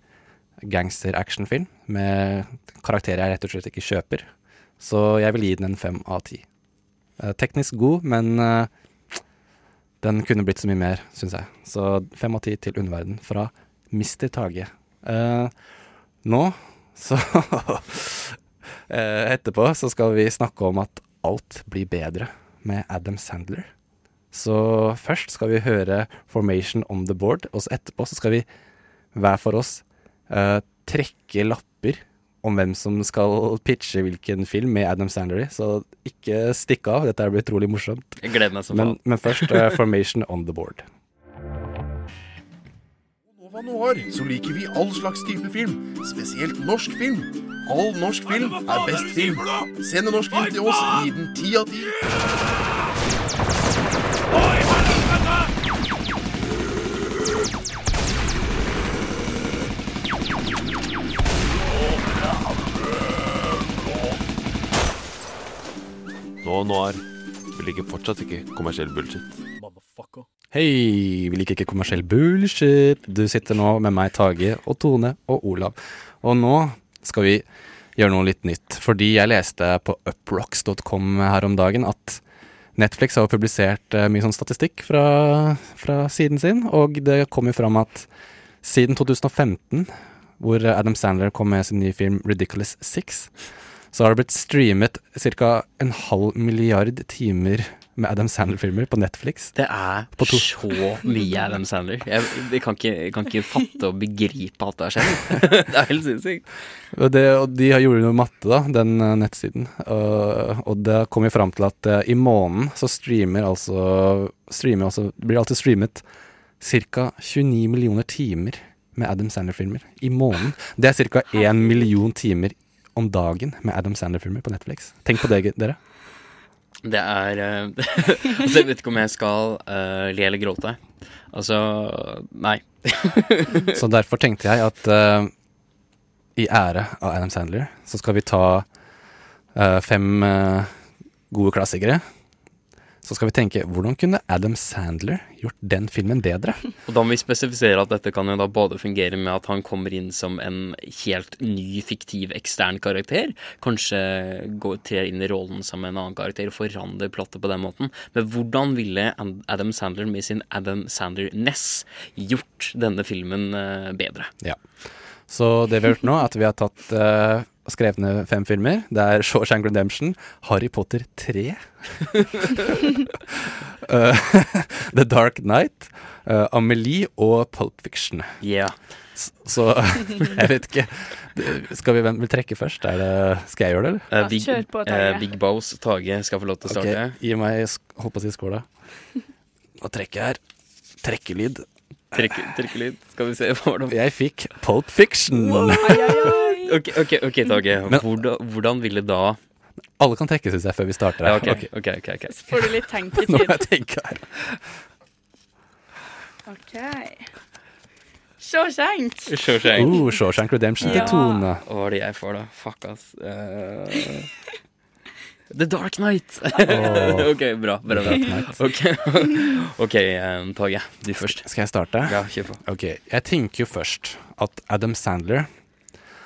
gangster-actionfilm med karakterer jeg rett og slett ikke kjøper. Så jeg vil gi den en fem av ti. Eh, teknisk god, men eh, den kunne blitt så mye mer, syns jeg. Så fem av ti til Underverden fra Mr. Tage. Eh, nå Så etterpå så skal vi snakke om at alt blir bedre med Adam Sandler. Så først skal vi høre 'Formation on the Board', og så etterpå så skal vi hver for oss uh, trekke lapper om hvem som skal pitche hvilken film med Adam Sandler i. Så ikke stikk av, dette blir utrolig morsomt. Jeg gleder meg så Men, men først uh, 'Formation on the Board'. Nova Noir så liker vi all slags type film, spesielt norsk film. All norsk film er best film. Send en norsk film til oss, gi den ti av ti. Nova Noir. Vi liker fortsatt ikke kommersiell bullshit. Hei, vi liker ikke kommersiell bullshit. Du sitter nå med meg, Tage, og Tone og Olav. Og nå skal vi gjøre noe litt nytt. Fordi jeg leste på uprocks.com her om dagen at Netflix har publisert eh, mye sånn statistikk fra, fra siden sin, og det kom jo fram at siden 2015, hvor Adam Sandler kom med sin nye film Ridiculous Six, så har det blitt streamet ca. en halv milliard timer med Adam Sandler-filmer på Netflix. Det er så mye Adam Sandler. Jeg, jeg, kan ikke, jeg kan ikke fatte og begripe at det har skjedd. det er helt sinnssykt. Og, det, og de har gjort noe matte, da, den eh, nettsiden. Og, og det kom jo fram til at eh, i måneden så streamer altså, streamer altså Blir alltid streamet ca. 29 millioner timer med Adam Sandler-filmer i måneden. Det er ca. 1 million timer om dagen med Adam Sandler-filmer på Netflix. Tenk på det, dere. Det er eh, Altså, jeg vet ikke om jeg skal uh, le eller gråte. Altså Nei. Så derfor tenkte jeg at uh, i ære av Adam Sandler, så skal vi ta uh, fem gode klassikere. Så skal vi tenke hvordan kunne Adam Sandler gjort den filmen bedre? Og da må vi spesifisere at dette kan jo da både fungere med at han kommer inn som en helt ny, fiktiv, ekstern karakter. Kanskje trer inn i rollen som en annen karakter og forandrer plottet på den måten. Men hvordan ville Adam Sandler med sin Adam Sandler-ness gjort denne filmen eh, bedre? Ja. Så det vi har gjort nå, er at vi har tatt uh, skrevet ned fem filmer. Det er Shawshank Redemption, Harry Potter 3, uh, The Dark Knight, uh, Amelie og Pulp Fiction. Yeah. Så jeg vet ikke Skal vi vil trekke først? Er det, skal jeg gjøre det, eller? Uh, Big, kjør på, Tage. eh, Big Boss Tage skal få lov til å starte. Okay, gi meg holdt på å si skåla. Nå trekker jeg her. Trekkelyd. Trekke, trekkelyd. Skal vi se hva var det Jeg fikk Pulp Fiction. Ok, ok, ok, Tage. Men- Hvordan, hvordan ville da Alle kan trekke, syns jeg, før vi starter. Ja, okay. ok, ok, ok, ok. Så får du litt Nå må jeg tenke her. OK. Shawshank. Shawshank. Oh, Shawshank Redemption Ja. til Tone. Hva er det jeg får, da? Fuck, ass. Uh... The Dark Knight. Åh. ok, bra. bra, bra. Ok, ok eh, Tage. Du først. Skal jeg starte? Ja, kjør på. Ok, Jeg tenker jo først at Adam Sandler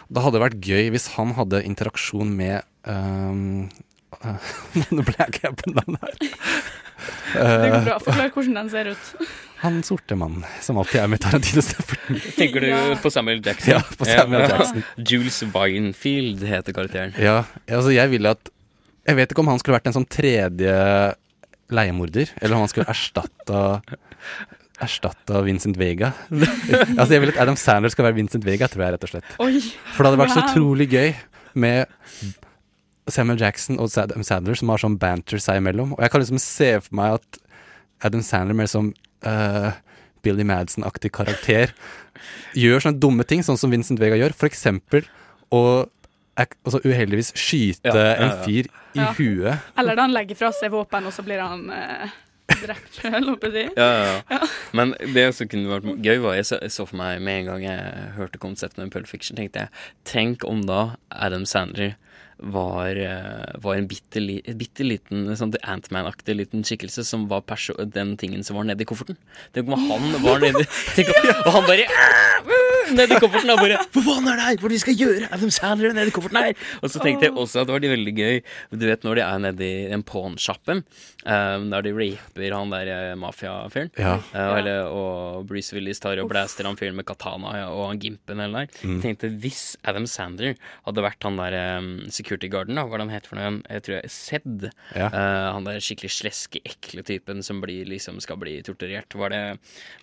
Det hadde vært gøy hvis han hadde interaksjon med um, uh, Nå ble jeg ikke på navnet her. Det går Uh, bra. Forklar hvordan den ser ut. han sorte mannen som alltid er med Tarantino. Tenker du Ja. på Samuel Jackson? Ja, på Samuel Jackson. Jules Winefield heter karakteren. Ja, altså jeg ville at Jeg vet ikke om han skulle vært en sånn tredje leiemorder, eller om han skulle erstatta Erstatta Vincent Vega. altså Jeg vil at Adam Sandler skal være Vincent Vega, tror jeg, rett og slett. Oi. For det hadde vært så utrolig gøy med Samuel Jackson og Adam Sandler som har sånn banter seg imellom. Og jeg kan liksom se for meg at Adam Sandler mer som uh, Billy Madsen-aktig karakter gjør sånne dumme ting, sånn som Vincent Vega gjør. For eksempel å altså uheldigvis skyte Ja, ja, ja. en fyr i Ja. huet. Eller da han legger fra seg våpen, og så blir han eh, drept sjøl, holdt jeg. Ja, ja, ja. Men det som kunne vært gøy, var jeg så, jeg så for meg med en gang jeg hørte konseptet med Pulp Fiction, tenkte jeg Tenk om da Adam Sandler var, eh, var en bitte, li, bitte liten sånn Antman-aktig liten skikkelse som var den tingen som var nedi kofferten. Tenk om han var nedi Og han bare ned i kofferten og bare Hva faen er det her? Hva vi skal gjøre? Adam Sandler er nede i kofferten her! Og så tenkte jeg også at det var veldig gøy Du vet når de er nede i en pawnshoppe, um, der de raper han der eh, mafiafyren, Ja. Uh, og, Bruce Willis tar og blaster han fyren med katana ja, og han gimpen eller der. Mm. Jeg tenkte hvis Adam Sandler hadde vært han der um, security guarden, da, hva er det han heter for noe? Jeg tror jeg Sed. Ja. Uh, han der skikkelig sleske, ekle typen som blir, liksom, skal bli torturert. Hva er det,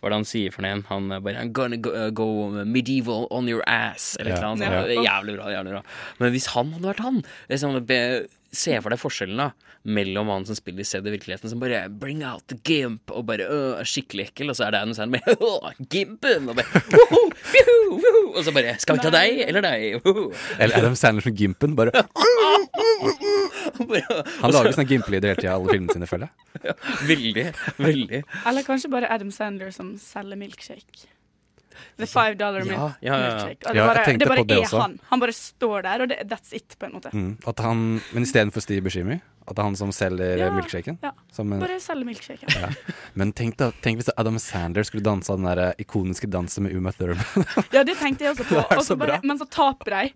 hva er det han sier for noe? Han eh, bare I'm gonna go, uh, go medieval on your ass. Eller Ja. noe sånt. Jævlig bra. jævlig bra Men hvis han hadde vært han liksom, be, Se for deg forskjellen da mellom han som spiller Sed i virkeligheten, som bare Bring out the gimp, og bare øh, er skikkelig ekkel, og så er det Adam Sandler med «Åh, Gimpen! Og bare «Woho, woho, woho», Og så bare Skal vi ta deg eller deg? Woho. Eller Adam Sandler som Gimpen. Bare Bare- Han lager sånne Gimp-lyder hele tida i alle filmene sine, føler jeg. Ja, veldig, veldig. Eller kanskje bare Adam Sandler som selger milkshake. The five dollar Ja, ja, ja, ja. milkshake. Og det bare, det bare på det er også. han. Han bare står der, og det, that's it, på en måte. Mm. At han, men istedenfor Steve Buscemi, at det er han som selger Ja, milkshaken. ja. Som en- Bare selger milkshaken. ja. Men tenk, da, tenk hvis Adam Sandler skulle dansa den der ikoniske dansen med Uma Thurman. Ja, det tenkte jeg også på. Er så så bare, men så taper de.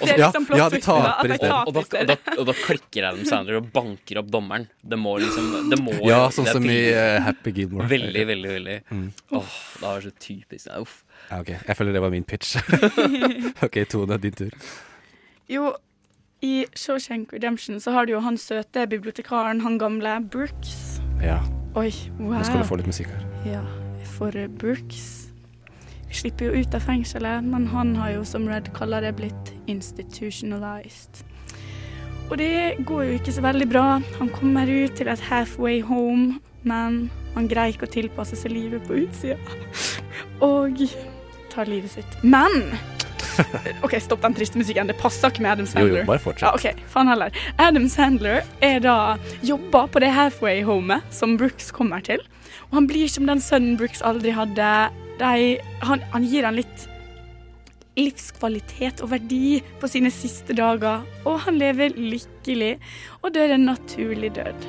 Det er Ja, plott ja, de taper, da, Og da, og, da, og da klikker Adam Sandler og banker opp dommeren. Det må liksom det må, Ja, sånn som i eh, Happy Gilmore. Veldig, veldig, veldig. Mm. Åh, det var så typisk. Uff. Ja, ok, Jeg føler det var min pitch. ok, Tone, din tur. Jo, i Shawshank Redemption så har du jo han søte bibliotekaren, han gamle Brooks. Ja. Oi, wow. Nå skal du få litt musikk her. Ja, for Brooks slipper jo ut av fengselet, men han har jo, som Red kaller det, blitt institutionalized. Og det går jo ikke så veldig bra. Han kommer ut til et halfway home, men han greier ikke å tilpasse seg livet på utsida. Og tar livet sitt. Men OK, stopp den triste musikken. Det passer ikke med Adam Sandler. jo, bare fortsett. Ja, ok, faen heller. Adam Sandler er da jobber på det halfway-homet som Brooks kommer til. Og han blir som den sønnen Brooks aldri hadde. De, han, han gir han litt livskvalitet og verdi på sine siste dager. Og han lever lykkelig og dør en naturlig død.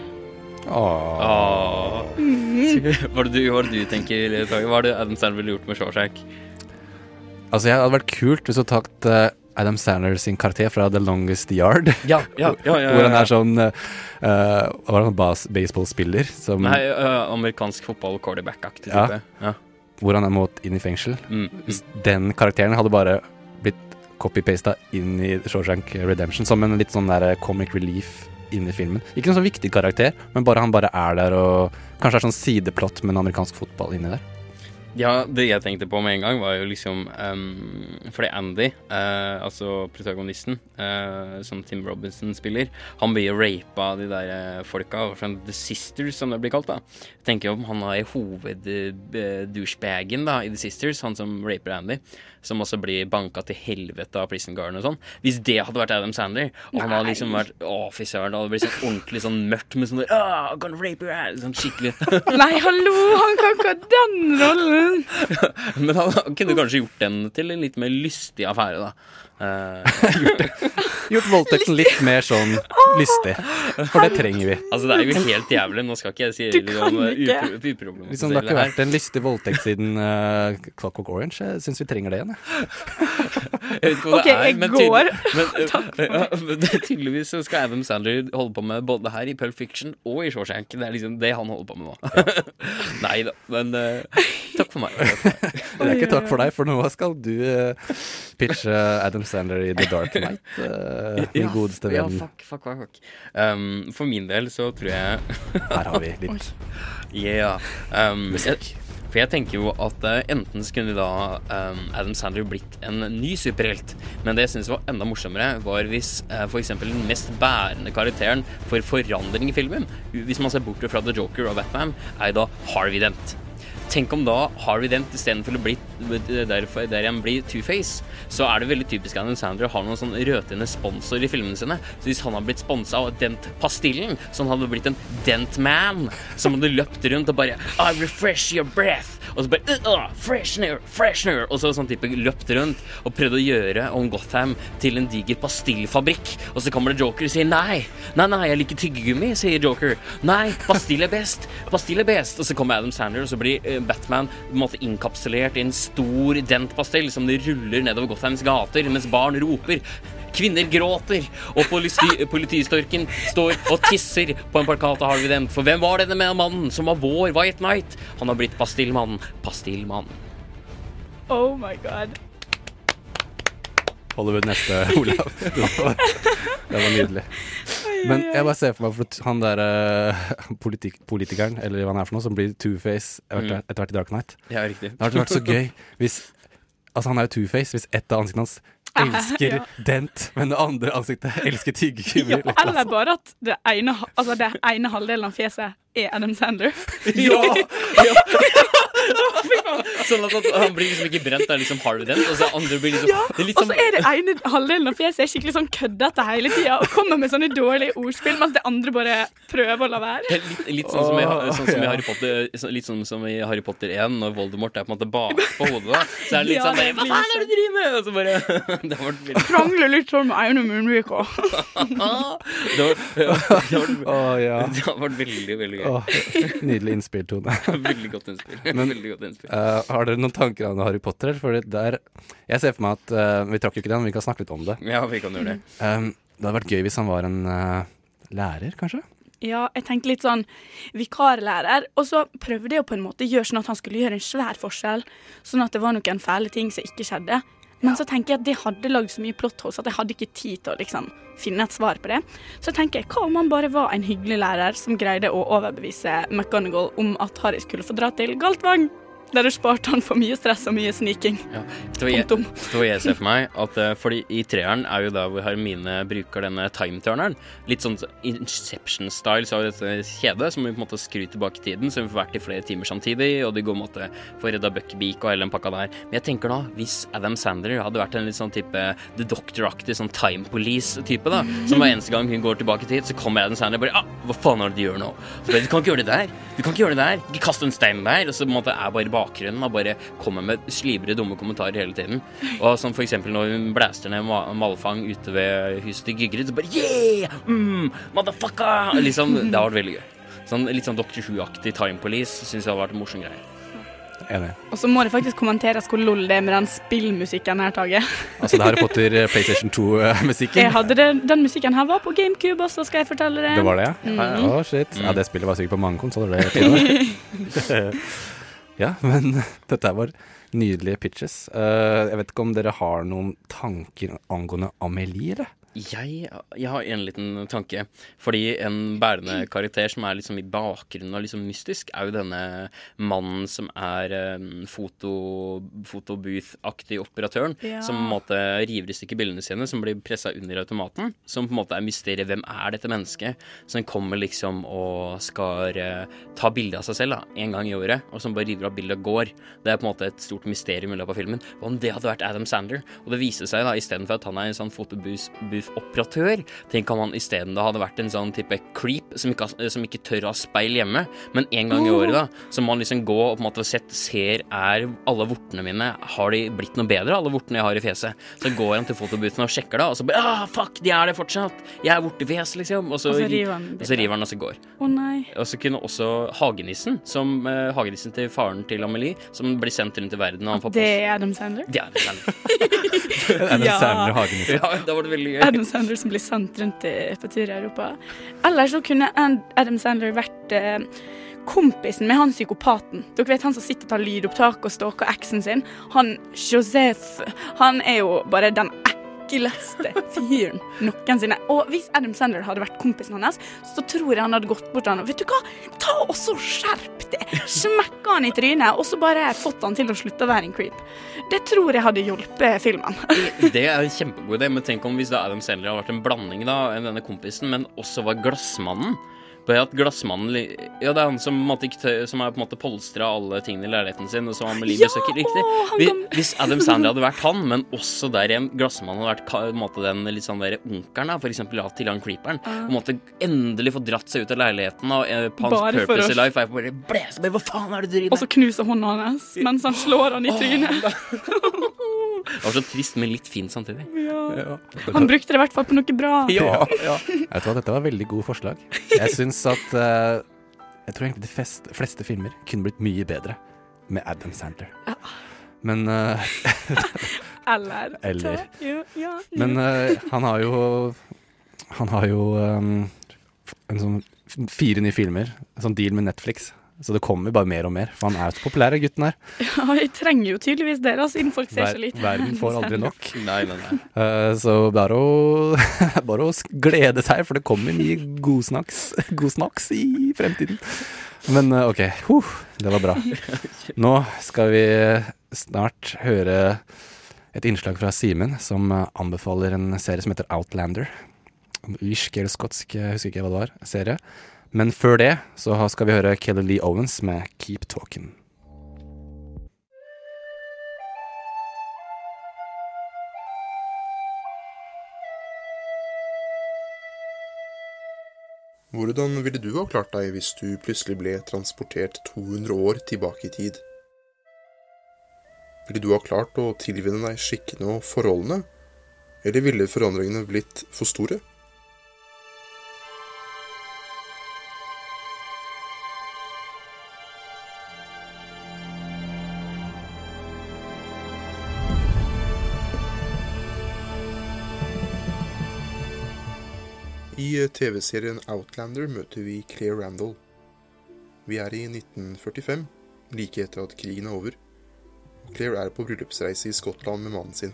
Åh. Mm. Hva er det du, hva er det du tenker, Tage? Hva er det Adam Sandler ville gjort med Shawshank? Altså, jeg hadde vært kult hvis du hadde tatt uh, Adam Sandler sin karakter fra The Longest Yard. Ja, ja, ja, ja, Hvor han er sånn uh, Hva var han bas baseballspiller? Som, Nei, uh, amerikansk fotball quarterback-aktig type. Ja. Hvor han er mått inn i fengsel. Mm, Hvis den karakteren hadde bare blitt copy-pasta inn i Shawshank Redemption som en litt sånn der comic relief inn i filmen. Ikke noen sånn viktig karakter, men bare han bare er der og Kanskje er sånn sideplott med en amerikansk fotball inni der. Ja, det jeg tenkte på med en gang, var jo liksom um, Fordi Andy, uh, altså protagonisten, uh, som Tim Robinson spiller, han blir jo rapa av de der uh, folka, sånn The Sisters, som det blir kalt. da Jeg tenker om han er hoved-douchebagen da i The Sisters, han som raper Andy, som også blir banka til helvete av prison guarden og sånn. Hvis det hadde vært Adam Sandler, og han hadde liksom vært Å, fy søren, det hadde blitt sånn ordentlig sånn mørkt med sånn der, ah, gonna rape your ass, sånn skikkelig Nei, hallo, han kan ikke ha den rollen! Men han kunne kanskje gjort den til en litt mer lystig affære, da. Eh, Gjort voldtekten litt mer sånn lystig. For det trenger vi. altså, det er jo helt jævlig. Nå skal ikke jeg si Du liksom, upro- Liksom, det har ikke vært en lystig voldtekt siden uh, Clockwork Orange. Jeg syns vi trenger det igjen. jeg. Jeg vet ikke hva Ok, det er, jeg men går. Men, ja, men tydeligvis så skal Adam Sandler holde på med både her i Pulp Fiction og i Shawshank. Det er liksom det han holder på med nå. Nei da, men eh, takk for meg. Det er ikke takk for deg, for nå skal du uh, pitche Adam Sandler i The Dark Knight. Uh, min Ja, godeste Ja, venn. fuck, fuck, fuck, fuck. Um, for min del så tror jeg Her har vi litt Yeah. Um, Musikk. for jeg tenker jo at eh, enten så kunne da um, Adam Sandler blitt en ny superhelt, men det jeg syns var enda morsommere, var hvis uh, f.eks. den mest bærende karakteren for forandring i filmen, hvis man ser bort fra The Joker og Batman, er da Harvey Dent. Tenk om da Harvey Dent istedenfor å bli der, der han blir Two-Face, så er det veldig typisk at Adam Sandler har noen sånn røtende sponsor i filmene sine. Så hvis han hadde blitt sponsa av Dent-pastillen, så han hadde blitt en Dent-man, som hadde løpt rundt og bare I refresh your breath. Og så bare uh, uh, Freshener, freshener. Og så sånn type løpt rundt og prøvd å gjøre om Gotham til en diger pastillfabrikk. Og så kommer det Joker og sier nei. Nei, nei, jeg liker tyggegummi, sier Joker. Nei, pastill er best. Pastill er best. Og så kommer Adam Sandler, og så blir eh, Batman på en måte innkapsulert i en stor dentpastell som de ruller nedover Gothams gater mens barn roper. Kvinner gråter, og politi politistorken står og tisser på en plakat av Harvey Dent. For hvem var denne mannen som var vår White Night? Han har blitt Pastillmannen. Pastillmannen. Oh my god. Hollywood neste, Olav. Det var, det var nydelig. Men jeg bare ser for meg for han der eh, politik politikeren, eller hva han er for noe, som blir Two-Face etter, Mm. etter hvert i Dark Knight. Ja, riktig. Det hadde vært så gøy hvis Altså, han er jo Two-Face hvis ett av ansiktene hans elsker Ja. dent, men det andre ansiktet elsker tyggegummi. Ja, eller bare at det ene, altså det ene halvdelen av fjeset er Adam Sandler. Ja! Sånn at han blir liksom ikke brent, det er liksom halvdent. Og så andre blir liksom Ja, det er litt og sånn- så er det ene halvdelen av fjeset er skikkelig sånn køddete hele tida og kommer med sånne dårlige ordspill, mens det andre bare prøver å la være. Litt, litt sånn som, i, sånn som i. Harry Potter Litt sånn som i Harry Potter 1, når Voldemort er på en måte bakpå hodet. da Så er det litt Ja, sånn bare, Hva faen er det du driver med?! Og så bare Det har vært Krangler litt sånn med ene munnvika. òg. det har, vært- det har vært veldig, veldig gøy. Nydelig innspill, Tone. Veldig godt innspill. Men, veldig godt innspill. Eh, har dere noen tanker om Harry Potter? For der, jeg ser for meg at uh, Vi trakk jo ikke den, men vi kan snakke litt om det. Ja, vi kan gjøre det. Um, det hadde vært gøy hvis han var en uh, lærer, kanskje? Ja, jeg tenkte litt sånn vikarlærer, og så prøvde jeg å på en måte gjøre sånn at han skulle gjøre en svær forskjell, sånn at det var noen fæle ting som ikke skjedde. Men så tenker jeg at det hadde lagd så mye plott hos at jeg hadde ikke tid til å liksom finne et svar på det. Så tenker jeg, hva om han bare var en hyggelig lærer som greide å overbevise McGonagall om at Harry skulle få dra til Galtvang? Der sparte han for mye stress og mye sniking. Ja. Det var jeg, det var jeg ser for meg. At, eh, fordi i treeren er jo da hvor Hermine bruker denne timeturneren. Litt sånn Inception-style, så har vi dette kjedet som vi på en måte skrur tilbake i tiden, så vi får vært i flere timer samtidig, og de går på en måte for å redde Buckbeak og hele den pakka der. Men jeg tenker nå, hvis Adam Sandler hadde vært en litt sånn type The Doctor-aktig, sånn Time Police-type, da, som hver eneste gang hun går tilbake i tid, så kommer Adam Sandler bare ah, hva faen er det du gjør nå? Så bare, du kan ikke gjøre det der. Du kan ikke gjøre det der. Ikke kast en stein der. Og så på en måte er bare bakgrunnen og bare kommer med slibre, dumme kommentarer hele tiden. Og som for eksempel når hun blæster ned Ma Malfang ute ved huset til Gygrid, så bare yeah! Mm, motherfucker! Liksom, det har vært veldig gøy. Sånn, litt sånn Dr. Who-aktig Time Police syns jeg har vært en morsom greie. Enig. Og så må det faktisk kommenteres hvor lol det er med den spillmusikken her, Tage. Altså det er Harry Potter eh, PlayStation 2-musikken. Jeg hadde det, den musikken her var på GameCube også, skal jeg fortelle det. Det var det, ja? Mhm. Å, shit. Ja, det spillet var sikkert på mange konsoller, det. Ja, men dette var nydelige pitches. Uh, jeg vet ikke om dere har noen tanker angående Amelie, eller? Jeg, jeg har en liten tanke. Fordi en bærende karakter som er liksom i bakgrunnen og liksom mystisk, er jo denne mannen som er um, foto, fotobooth-aktig operatøren. Ja. Som på en måte river i stykker bildene sine, som blir pressa under automaten. Som på en måte er mysteriet. Hvem er dette mennesket? Som kommer liksom og skal eh, ta bilde av seg selv da, en gang i året, og som bare river av bildet og går. Det er på en måte et stort mysterium i løpet av filmen. Hva om det hadde vært Adam Sandler? Og det viser seg da, istedenfor at han er en sånn fotobooth-operatør, tenk om han isteden hadde vært en sånn type creep som ikke, som ikke tør å ha speil hjemme, men en gang i året, da, så må han liksom gå og på en måte sett, ser er alle vortene mine, har de blitt noe bedre, alle vortene jeg har i fjeset? Så går han til fotobooten og sjekker da, og så bare ah, fuck, de er det fortsatt! Jeg er vortefjes, liksom. Og så, Og så river han og så river han og så går. Å nei. Og så kunne også hagenissen, som uh, hagenissen til faren til Amelie, som blir sendt rundt i verden og han får Det er Adam Sandler? Det er Adam Sandler. Adam Ja. Sandler og Hagenissen. Ja, da var det veldig gøy. Adam Sandler som blir sendt rundt i, på tur i Europa. Eller så kunne Adam Sandler vært eh, kompisen med han psykopaten. Dere vet han som sitter og tar lydopptak og stalker eksen sin? Han Joseph. Han er jo bare den ekleste fyren noensinne. Og hvis Adam Sandler hadde vært kompisen hans, så tror jeg han hadde gått bort til han og Vet du hva, ta og så skjerp deg! Smekka han i trynet, og så bare fått han til å slutte å være en creep. Det tror jeg hadde hjulpet filmen. Det er en kjempegod idé, men tenk om hvis da Adam Sandler hadde vært en blanding da, enn denne kompisen, men også var glassmannen. Bare at glassmannen Ja, det er han som, som er på en måte polstra alle tingene i leiligheten sin, og så Amelie Ja, besøker. Riktig. å, han Vi- kan- Hvis Adam Sandler hadde vært han, men også der igjen glassmannen hadde vært på en måte den litt sånn der onkelen, for eksempel ja, til han creeperen, Ja. på en måte endelig få dratt seg ut av leiligheten, og eh, hans Bare purpose å- i life er bare bare, Hva faen er det du driver Og så knuser hånda hans mens han slår han i trynet. Det var så trist, men litt fint samtidig. Ja. Han brukte det i hvert fall på noe bra. Ja, ja. Jeg tror dette var veldig gode forslag. Jeg syns at uh, Jeg tror egentlig de fleste, fleste filmer kunne blitt mye bedre med Adam Sandler. Men uh, Eller. Eller. Ja, ja, Men ja. eh, han har jo Han har jo um, en sånn fire nye filmer. En sånn deal med Netflix. Så det kommer bare mer og mer. For han er jo så populær, gutten her. Ja, vi trenger jo tydeligvis dere, altså, siden folk ser Ver så lite. verden får aldri nok. Nei, nei, nei. Uh, så bare å, bare å glede seg, for det kommer mye godsnacks, godsnacks i fremtiden. Men uh, OK, huh, det var bra. Nå skal vi snart høre et innslag fra Simen, som eh, anbefaler en serie som heter Outlander. Irsk eller skotsk, jeg husker ikke hva det var, serie. Men før det så skal vi høre Kelly Lee Owens med Keep Talking. Hvordan ville du ha klart deg hvis du plutselig ble transportert 200 år tilbake i tid? Ville du ha klart å tilvinne deg skikkene og forholdene, eller ville forandringene blitt for store? TV-serien Outlander møter vi Claire Randall. Vi er i 1945, like etter at krigen er over. Claire er på bryllupsreise i Skottland med mannen sin.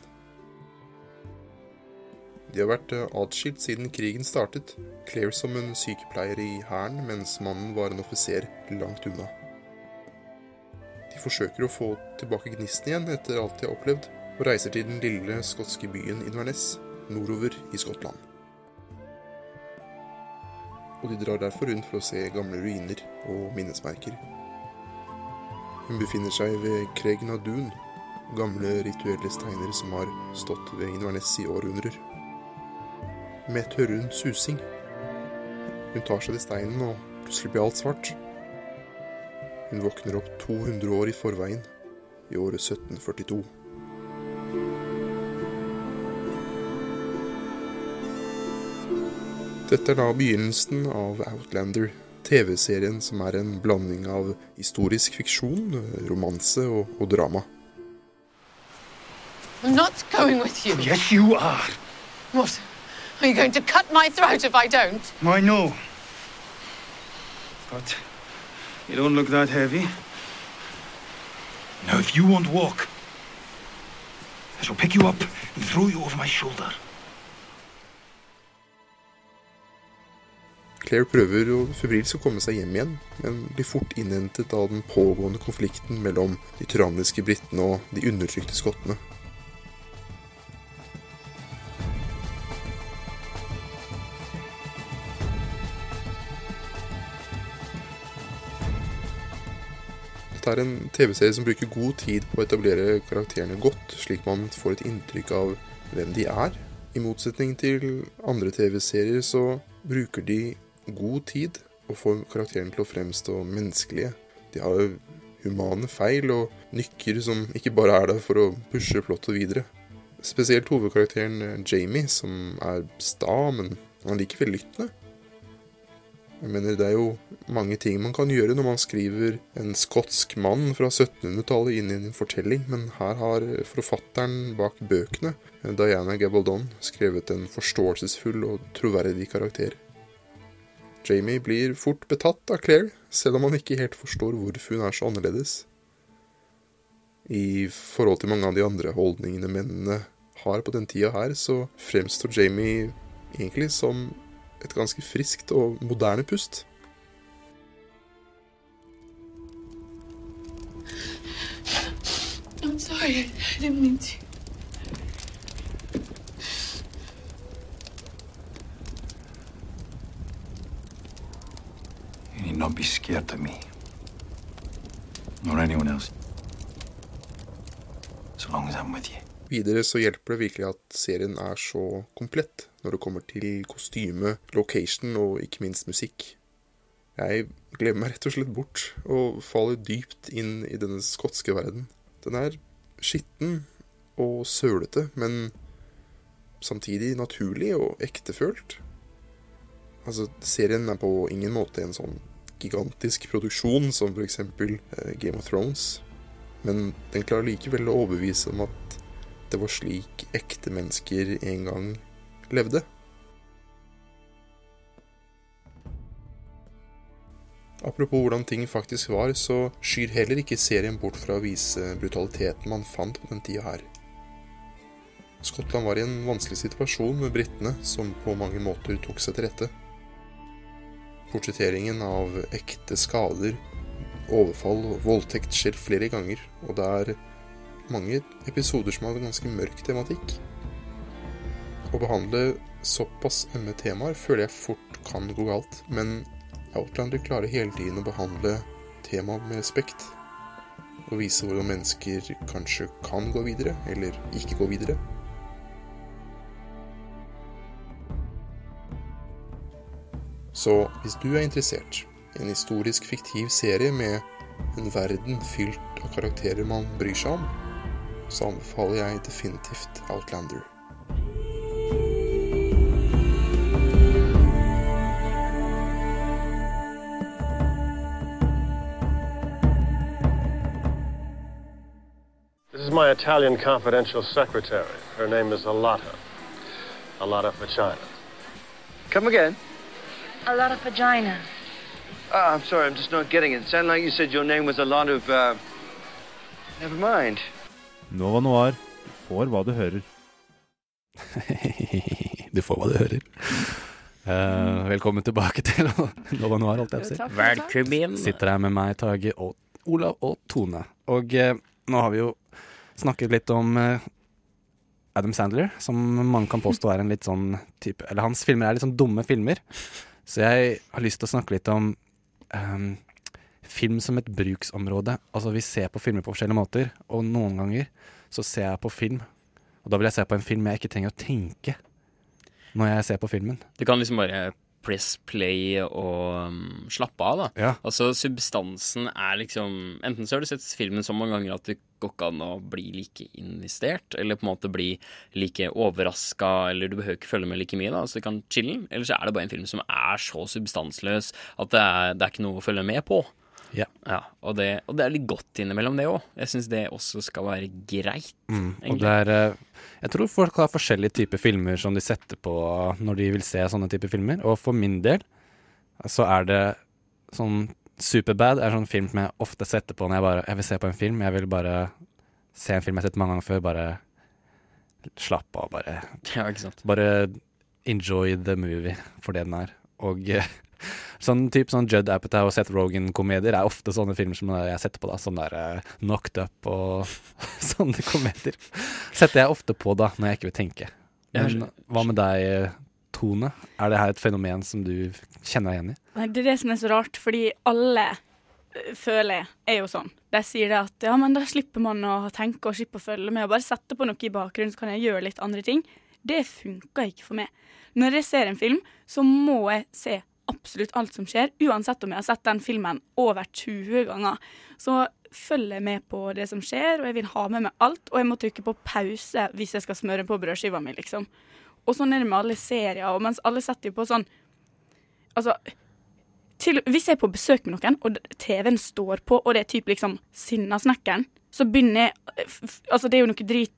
De har vært eh, atskilt siden krigen startet, Claire som en sykepleier i hæren, mens mannen var en offiser langt unna. De forsøker å få tilbake gnisten igjen etter alt de har opplevd, og reiser til den lille skotske byen Inverness, nordover i Skottland og de drar derfor rundt for å se gamle ruiner og minnesmerker. Hun befinner seg ved Craig Nadun, gamle rituelle steiner som har stått ved Inverness i århundrer. Med hører hun susing. Hun tar seg til steinen, og plutselig blir alt svart. Hun våkner opp 200 år i forveien, i året 1742. Dette er da begynnelsen av Outlander, TV-serien som er en blanding av historisk fiksjon, romanse og, og drama. I'm not going with you. Yes, you are. What? Are you going to cut my throat if I don't? I know. But you don't look that heavy. Now, if you won't walk, I shall pick you up and throw you over my shoulder. Claire prøver jo febrilsk å komme seg hjem igjen, men blir fort innhentet av den pågående konflikten mellom de tyranniske britene og de undertrykte skottene. Dette er en TV-serie som bruker god tid på å etablere karakterene godt, slik man får et inntrykk av hvem de er. I motsetning til andre TV-serier så bruker de god tid å få karakterene til å fremstå menneskelige. De har jo humane feil og nykker som ikke bare er der for å pushe plottet videre. Spesielt hovedkarakteren eh, Jamie, som er sta, men han liker vellyttende. Jeg mener, det er jo mange ting man kan gjøre når man skriver en skotsk mann fra 1700-tallet inn i en fortelling, men her har forfatteren bak bøkene, Diana Gabaldon, skrevet en forståelsesfull og troverdig karakter. Jamie blir fort betatt av Claire, selv om han ikke helt forstår hvorfor hun er så annerledes. I forhold til mange av de andre holdningene mennene har på den tida her, så fremstår Jamie egentlig som et ganske friskt og moderne pust. I'm sorry. I didn't mean to. Need not be scared of me. Nor anyone else. So long as I'm with you. Videre så hjelper det virkelig at serien er så komplett når det kommer til kostyme, location og ikke minst musikk. Jeg glemmer meg rett og slett bort og faller dypt inn i denne skotske verden. Den er skitten og sølete, men samtidig naturlig og ektefølt. Altså, serien er på ingen måte en sånn gigantisk produksjon som eksempel eh, Game of Thrones. men den klarer likevel å overbevise om at det var slik ekte mennesker en gang levde. Apropos hvordan ting faktisk var, så skyr heller ikke serien bort fra å vise brutaliteten man fant på den tida her. Skottland var i en vanskelig situasjon med britene, som på mange måter tok seg til rette. Portretteringen av ekte skader, overfall og voldtekt skjer flere ganger, og det er mange episoder som har en ganske mørk tematikk. Å behandle såpass ømme temaer føler jeg fort kan gå galt, men Outlander klarer hele tiden å behandle temaet med respekt. Og vise hvordan mennesker kanskje kan gå videre, eller ikke gå videre. Så hvis du er interessert i en historisk fiktiv serie med en verden fylt av karakterer man bryr seg om, så anbefaler jeg definitivt Outlander. This is my Italian confidential secretary. Her name is Alata. Alata China. Come again? A lot of vagina. Ah, I'm sorry, I'm just not getting it. It sounded like you said your name was a lot of, uh... Never mind. Nova Noir får hva du hører. du får hva du hører. Uh, velkommen tilbake til Nova Noir, holdt jeg på å si. Takk, takk. Velkommen. Sitter her med meg, Tage og Olav og Tone. Og uh, nå har vi jo snakket litt om uh, Adam Sandler, som mange kan påstå er en litt sånn type Eller hans filmer er litt sånn dumme filmer. Så jeg har lyst til å snakke litt om um, film som et bruksområde. Altså vi ser på filmer på forskjellige måter, og noen ganger så ser jeg på film, og da vil jeg se på en film jeg ikke trenger å tenke når jeg ser på filmen. Du kan liksom bare press play og um, slappe av, da. Ja. Altså, substansen er liksom Enten så har du sett filmen så mange ganger at det går ikke an å bli like investert, eller på en måte bli like overraska, eller du behøver ikke følge med like mye, da, så du kan chille. Eller så er det bare en film som er så substansløs at det er, det er ikke noe å følge med på. Ja. og, det, og det er litt godt innimellom, det òg. Jeg syns det også skal være greit. Mm, og det er eh, Jeg tror folk har forskjellige typer filmer som de setter på når de vil se sånne typer filmer. Og for min del så er det sånn Superbad er sånn film som jeg ofte setter på når jeg bare Jeg vil se på en film. Jeg vil bare se en film jeg har sett mange ganger før. Bare slappe av, bare Ja. Bare enjoy the movie for det den er. Og eh, sånn type sånn Judd Apatow og Seth Rogan-komedier er ofte sånne filmer som jeg setter på, da. Sånn der uh, Knocked Up og sånne komedier. Setter jeg ofte på da, når jeg ikke vil tenke. Men hva med deg, Tone? Er det her et fenomen som du kjenner deg igjen i? Nei, det er det som er så rart, fordi alle øh, føler jeg er jo sånn. De sier det at ja, men da slipper man å tenke og slipper å følge med, og bare sette på noe i bakgrunnen, så kan jeg gjøre litt andre ting. Det funker ikke for meg. Når jeg ser en film, så må jeg se absolutt alt som skjer, uansett om jeg har sett den filmen over 20 ganger. Så følger jeg med på det som skjer, og jeg vil ha med meg alt, og jeg må trykke på pause hvis jeg skal smøre på brødskiva mi, liksom. Og sånn er det med alle serier, og mens alle setter på sånn Altså, til, hvis jeg er på besøk med noen, og TV-en står på, og det er typ liksom Sinnasnekkeren, så begynner jeg Altså, det er jo noe drit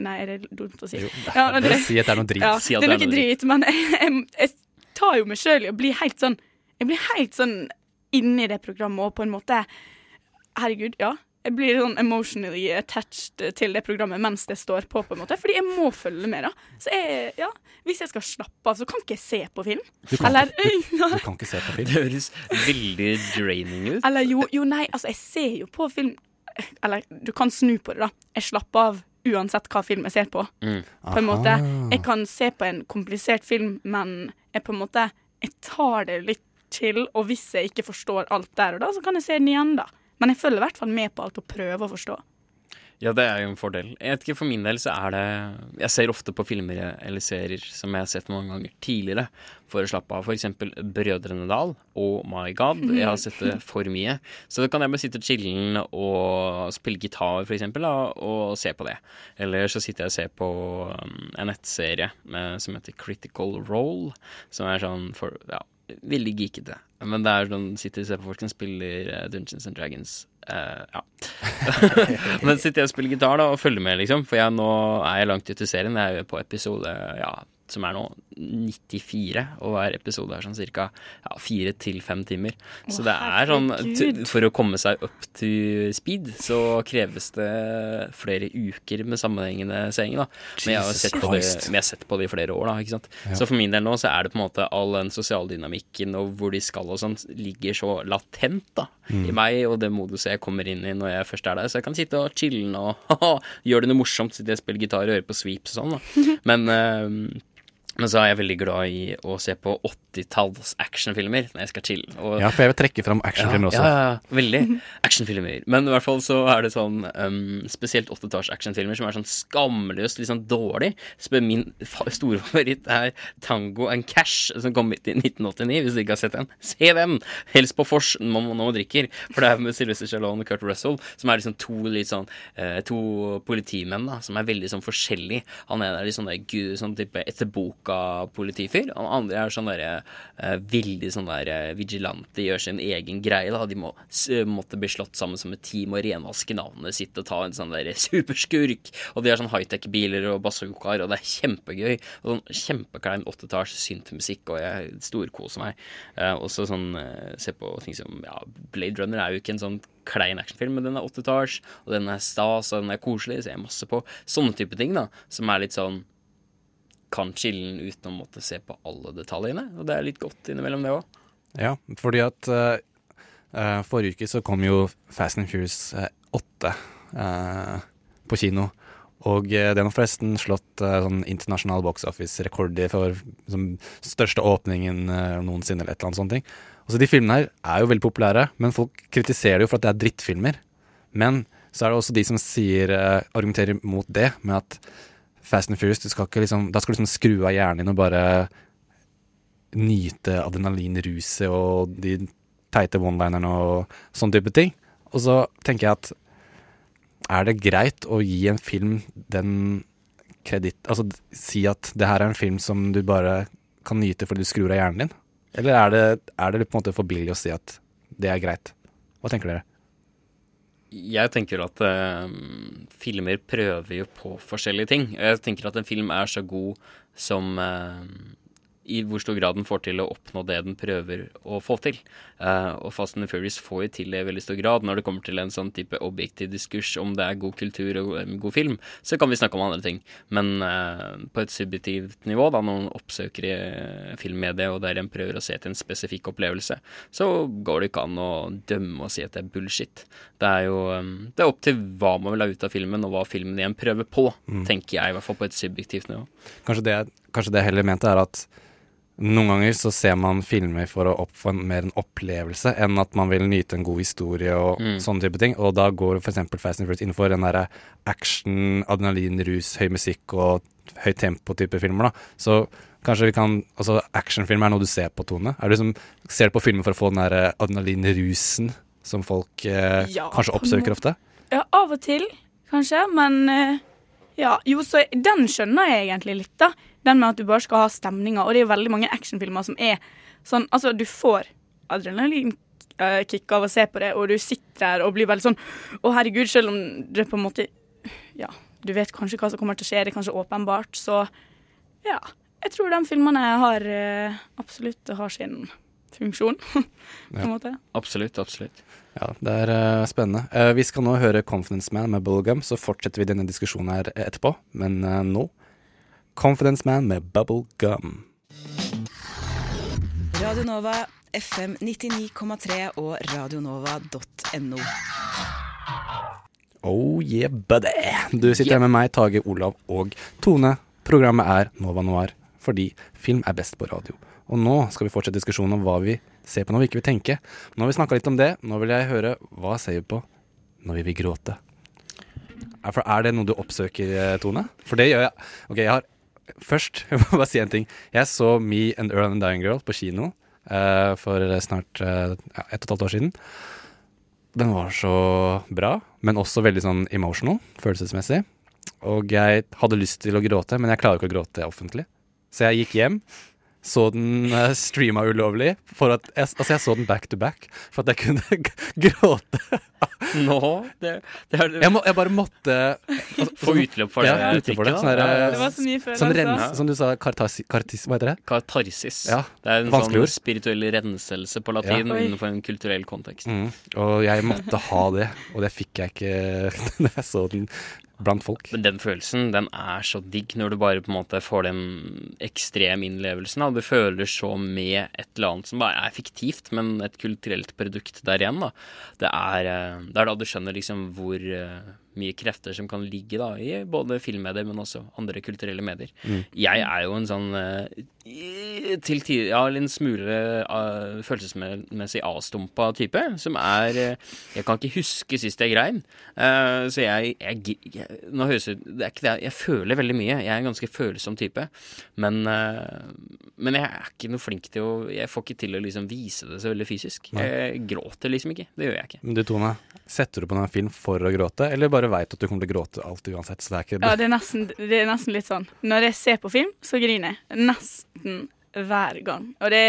Nei, er det dumt å si? Jo, bare si at det er noe drit. Ja, Si det er det er noe drit, drit, men jeg, jeg, jeg tar jo meg sjøl i å bli helt sånn Jeg blir helt sånn inni det programmet, og på en måte Herregud, ja. Jeg blir sånn emotionally attached til det programmet mens det står på, på en måte. Fordi jeg må følge med, da. Så jeg, ja, hvis jeg skal slappe av, så kan ikke jeg se på film. Du kan, Eller, du, du kan ikke se på film. Det høres veldig draining ut. eller jo, jo, nei, altså, jeg ser jo på film Eller du kan snu på det, da. Jeg slapper av uansett hva film jeg ser på. Mm. På en måte. Jeg kan se på en komplisert film, men jeg på en måte Jeg tar det litt chill, og hvis jeg ikke forstår alt der og da, så kan jeg se den igjen, da. Men jeg følger i hvert fall med på alt og prøver å forstå. Ja, det er jo en fordel. Jeg vet ikke, For min del så er det Jeg ser ofte på filmer eller serier som jeg har sett mange ganger tidligere for å slappe av. Eksempel Brødrene Dal. Oh my god. Jeg har sett det for mye. Så da kan jeg bare sitte chillen og spille gitar, eksempel, og se på det. Eller så sitter jeg og ser på um, en nettserie eh, som heter Critical Role, som er sånn for ja, veldig geekete. Men det er sånn sitter og ser på folk som spiller eh, Dungeons and Dragons. Uh, ja. Men sitter jeg og spiller gitar da og følger med, liksom. For jeg, nå er jeg langt ute i serien. Jeg er på episode ja, som er nå 94, og hver episode er sånn ca. Ja, fire til fem timer. Å, så det er sånn For å komme seg up to speed, så kreves det flere uker med sammenhengende seing, da. Men jeg har sett på det, men jeg har sett på det i flere år, da. Ikke sant? Ja. Så for min del nå så er det på en måte all den sosialdynamikken og hvor de skal og sånn, ligger så latent da Mm. i meg og det moduset jeg kommer inn i når jeg først er der. Så jeg kan sitte og chille og gjøre det noe morsomt, sitte og spille gitar og høre på sweeps og sånn. da Men eh, men så er jeg veldig glad i å se på 80-talls actionfilmer når jeg skal chille. Og, Ja, for jeg vil trekke fram actionfilmer ja, også. Ja, ja, veldig. Actionfilmer. Men i hvert fall så er det sånn um, spesielt 80-talls actionfilmer som er sånn skamløst litt sånn dårlig. Så min store favoritt er Tango and Cash, som kom ut i 1989, hvis du ikke har sett den. Se den! Helst på vors når man drikker. For det er med Sylvester Stallone og Kurt Russell, som er liksom to litt sånn uh, To politimenn da, som er veldig sånn forskjellige. Han er er litt sånn der sånn type etter boka-politifyr. Og andre er sånn derre uh, veldig sånn der uh, vigilante, gjør sin egen greie. da De må måtte bli slått sammen som et team og renvaske navnet sitt og ta en sånn der superskurk. Og de har sånn high-tech-biler og bazookaer, og det er kjempegøy. Og sånn kjempeklein åttetalls syntmusikk, og jeg storkoser meg. Uh, også sånn eh, Se på ting som ja, Blade Runner er jo ikke en sånn klein actionfilm, men den er åttetalls, og den er stas, og den er koselig, ser jeg masse på. Sånne type ting, da, som er litt sånn kan chille den uten å måtte se på alle detaljene. Og det er litt godt innimellom, det òg. Ja, fordi at eh, eh, forrige uke så kom jo Fast and Furious eh, 8 uh, på kino. Og eh, den har forresten slått uh, sånn internasjonal box office-rekorder for som, største åpningen eh, noensinne, eller et eller annet sånt. Altså, de filmene her er jo veldig populære, men folk kritiserer det jo for at det er drittfilmer. Men så er det også de som sier, eh, argumenterer mot det, med at Fast and Furious, skal liksom, da skal du liksom skru av hjernen din og bare nyte adrenalinruset og de teite one-linerne og sånn type ting. Og så tenker jeg at er det greit å gi en film den kreditt Altså si at det her er en film som du bare kan nyte fordi du skrur av hjernen din? Eller er det, er det på en måte for billig å si at det er greit? Hva tenker dere? Jeg tenker at eh, filmer prøver jo på forskjellige ting. Jeg tenker at en film er så god som eh, i hvor stor grad den får til å oppnå det den prøver å få til. Eh, og Fast and the Furious får jo til det i veldig stor grad. Når det kommer til en sånn type objektiv diskurs om det er god kultur og god film, så kan vi snakke om andre ting. Men uh, på et subjektivt nivå, da man oppsøker i filmmediet og der en prøver å se til en spesifikk opplevelse, så går det ikke an å dømme og si at det er bullshit. Det er jo um, det er opp til hva man vil ha ut av filmen, og hva filmen igjen prøver på, Mm. tenker jeg, i hvert fall på et subjektivt nivå. Kanskje det, kanskje det heller mente er at noen ganger så ser man filmer for å opp, få mer en opplevelse enn at man vil nyte en god historie og Mm. sånne type ting. Og da går f.eks. Fast and Furious innenfor den derre action, adrenalin, rus, høy musikk og høyt tempo-type filmer, da. Så kanskje vi kan Altså, actionfilm er noe du ser på, Tone. Er du liksom, ser du på filmer for å få den derre adrenalinrusen som folk eh, Ja, kanskje oppsøker ofte? Ja, av og til, kanskje, men eh, ja. Jo, så den skjønner jeg egentlig litt, da. Den med at du bare skal ha stemninger. Og det er jo veldig mange actionfilmer som er sånn Altså, du får adrenalinkick av å se på det, og du sitter der og blir veldig sånn Å, herregud, selv om det på en måte Ja, du vet kanskje hva som kommer til å skje, det er kanskje åpenbart, så ja. Jeg tror de filmene har eh, absolutt har sin funksjon, på Ja. en måte. Absolutt, absolutt. Ja, det er eh, spennende. Eh, vi skal nå høre Confidence Man med Bullgum, så fortsetter vi denne diskusjonen her etterpå. Men eh, nå Confidence Man med Bubblegum. Radio Nova, FM 99,3 og radionova.no. Oh yeah, buddy! Du sitter her med meg, Tage Olav og Tone. Programmet er Nova Noir fordi film er best på radio. Og nå skal vi fortsette diskusjonen om hva vi ser på når vi ikke vil tenke. Nå har vi snakka litt om det. Nå vil jeg høre hva ser vi på når vi vil gråte. Er, er det noe du oppsøker, eh, Tone? For det gjør jeg. Ok, jeg har Først, jeg må bare si en ting. Jeg så Me and Earl and Dying Girl på kino uh, for snart uh, ett og et halvt år siden. Den var så bra, men også veldig sånn emotional, følelsesmessig. Og jeg hadde lyst til å gråte, men jeg klarer ikke å gråte offentlig. Så jeg gikk hjem, så den uh, streama ulovlig. For at jeg, altså jeg så den back to back for at jeg kunne g- gråte. Nå? Det, det er Jeg, må, jeg bare måtte altså, Få utløp for det ja, utløp for det. Sånn der, eh, det var så mye før, Sånn rens, som du sa, kartasi, kartis, hva heter det? Katarsis. Ja, Det er en vanskelig sånn ord. spirituell renselse på latin Ja. Innenfor en kulturell kontekst. Mm, og jeg måtte ha det, og det fikk jeg ikke når jeg så den blant folk. Men den følelsen, den er så digg når du bare på en måte får den ekstrem innlevelsen. Og Du føler så med et eller annet som bare er fiktivt, men et kulturelt produkt der igjen. Da. Det er, eh, det er da du skjønner liksom hvor eh, mye krefter som kan ligge da, i både filmmedier, men også andre kulturelle medier. Mm. Jeg er jo en sånn eh, til tider ja, en smule uh, følelsesmessig avstumpa type, som er uh, Jeg kan ikke huske sist jeg grein. Uh, så jeg, jeg, jeg Nå høres det ut Det er ikke det Jeg føler veldig mye. Jeg er en ganske følsom type. Men, eh, men jeg er ikke noe flink til å Jeg får ikke til å liksom vise det så veldig fysisk. Nei. Jeg gråter liksom ikke. Det gjør jeg ikke. Men du Tone, setter du på en film for å gråte, eller bare veit at du kommer til å gråte alt uansett? Så det er ikke Ja, det er, nesten, det er nesten litt sånn. Når jeg ser på film, så griner jeg. Nesten hver gang. Og det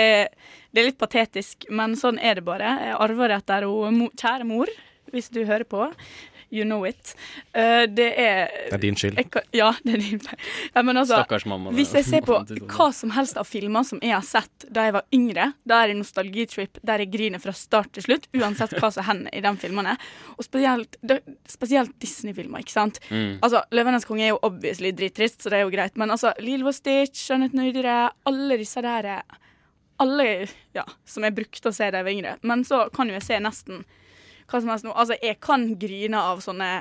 det er litt patetisk, men sånn er det bare. Jeg arver det etter mo- kjære mor, hvis du hører på. You know it. Uh, det er Det er din skyld. Jeg ja, det er din feil. Ja, men altså, Stakkars mamma. Hvis jeg ser på hva som helst av filmer som jeg har sett da jeg var yngre, da er det nostalgitrip der jeg griner fra start til slutt, uansett hva som hender i de filmene. Og spesielt, spesielt Disney-filmer, ikke sant. Mm. Altså, 'Løvenes konge' er jo obviously drittrist, så det er jo greit, men altså, 'Lilo og Stitch', 'Skjønnheten og udyret', alle disse der er- Alle ja, som jeg brukte å se da jeg var yngre. Men så kan jo jeg se nesten hva som helst nå. Altså, jeg kan grine av sånne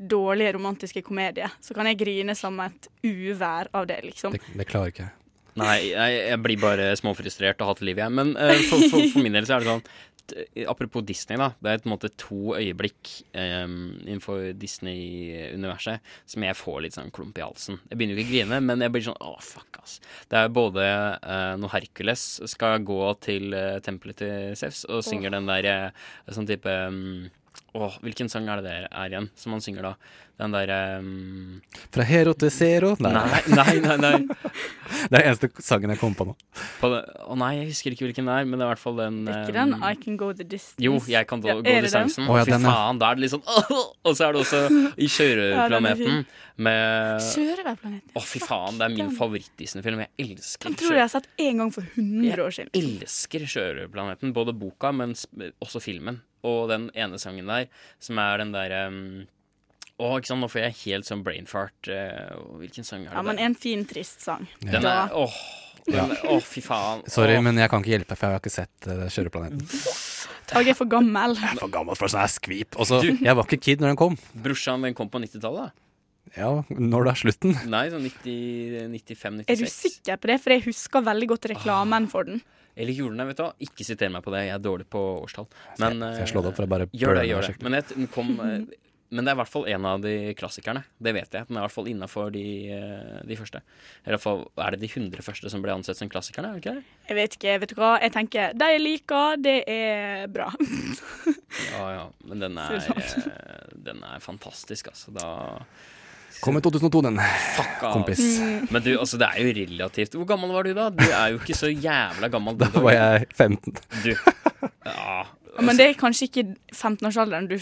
dårlige romantiske komedier. Så kan jeg grine som et uvær av det, liksom. Det, det klarer ikke jeg. Nei, jeg, jeg blir bare småfrustrert og hater livet, jeg. Men uh, for, for, for min del så er det sånn Apropos Disney, da. Det er på en måte to øyeblikk um, innenfor Disney-universet som jeg får litt sånn klump i halsen. Jeg begynner jo ikke å grine, men jeg blir sånn åh, fuck, ass. Det er både uh, når Hercules skal gå til uh, tempelet til Zeus og synger oh. den der eh, sånn type mm, Åh, hvilken sang er det det er igjen som han synger da? Den der um... Fra hero til zero? Nei, nei, nei. nei. det er den eneste sangen jeg kom på nå. På det, å nei, jeg husker ikke hvilken det er, men det er i hvert fall den Er ikke den um, I Can Go The Distance? Jo, jeg kan Ja, gå det distansen. Å, ja, Fy faen, da er det litt sånn Og så er det også i Kjøreplaneten med Sjørøverplaneten. Å, fy faen, det er min den. favoritt-Disney-film. Jeg elsker Den tror jeg jeg har sett én gang for 100 år siden. Jeg elsker Kjøreplaneten Både boka, men også filmen. Og den ene sangen der, som er den derre um, Å, ikke sant, nå får jeg helt sånn brain fart. eh, hvilken sang er det Ja, men en fin, trist sang. Den Da- er Åh, den, åh, fy faen. Sorry, Åh. men jeg kan ikke hjelpe, for jeg har ikke sett uh, Kjøreplaneten. Jeg er for gammel. Jeg er for gammel for sånn her skvip. Også, Du- jeg var ikke kid når den kom. Brorsan, den kom på 90-tallet. Ja, når det er slutten. Nei, sånn 95-96. Er du sikker på det? For jeg husker veldig godt reklamen for den. Eller julene, vet du hva? Ikke siter meg på det, jeg er dårlig på årstall. Men, jeg, jeg slå det opp for å bare gjør det, gjør det. Men, jeg, kom, eh, men det er i hvert fall en av de klassikerne. Det vet jeg. Den er i hvert fall innafor de, eh, de første. Eller i hvert fall er det de 100 første som ble ansett som klassikerne? er det ikke det? Jeg vet ikke, vet du hva. Jeg tenker de jeg liker, det er bra. Ja, ja. Men den er, eh, den er fantastisk, altså. Da Kom i 2002, den. Kompis. Men du, altså, det er jo relativt Hvor gammel var du da? Du er jo ikke så jævla gammel. Da var jeg 15. Du. Ja. Ja, men det er kanskje ikke 15-årsalderen du,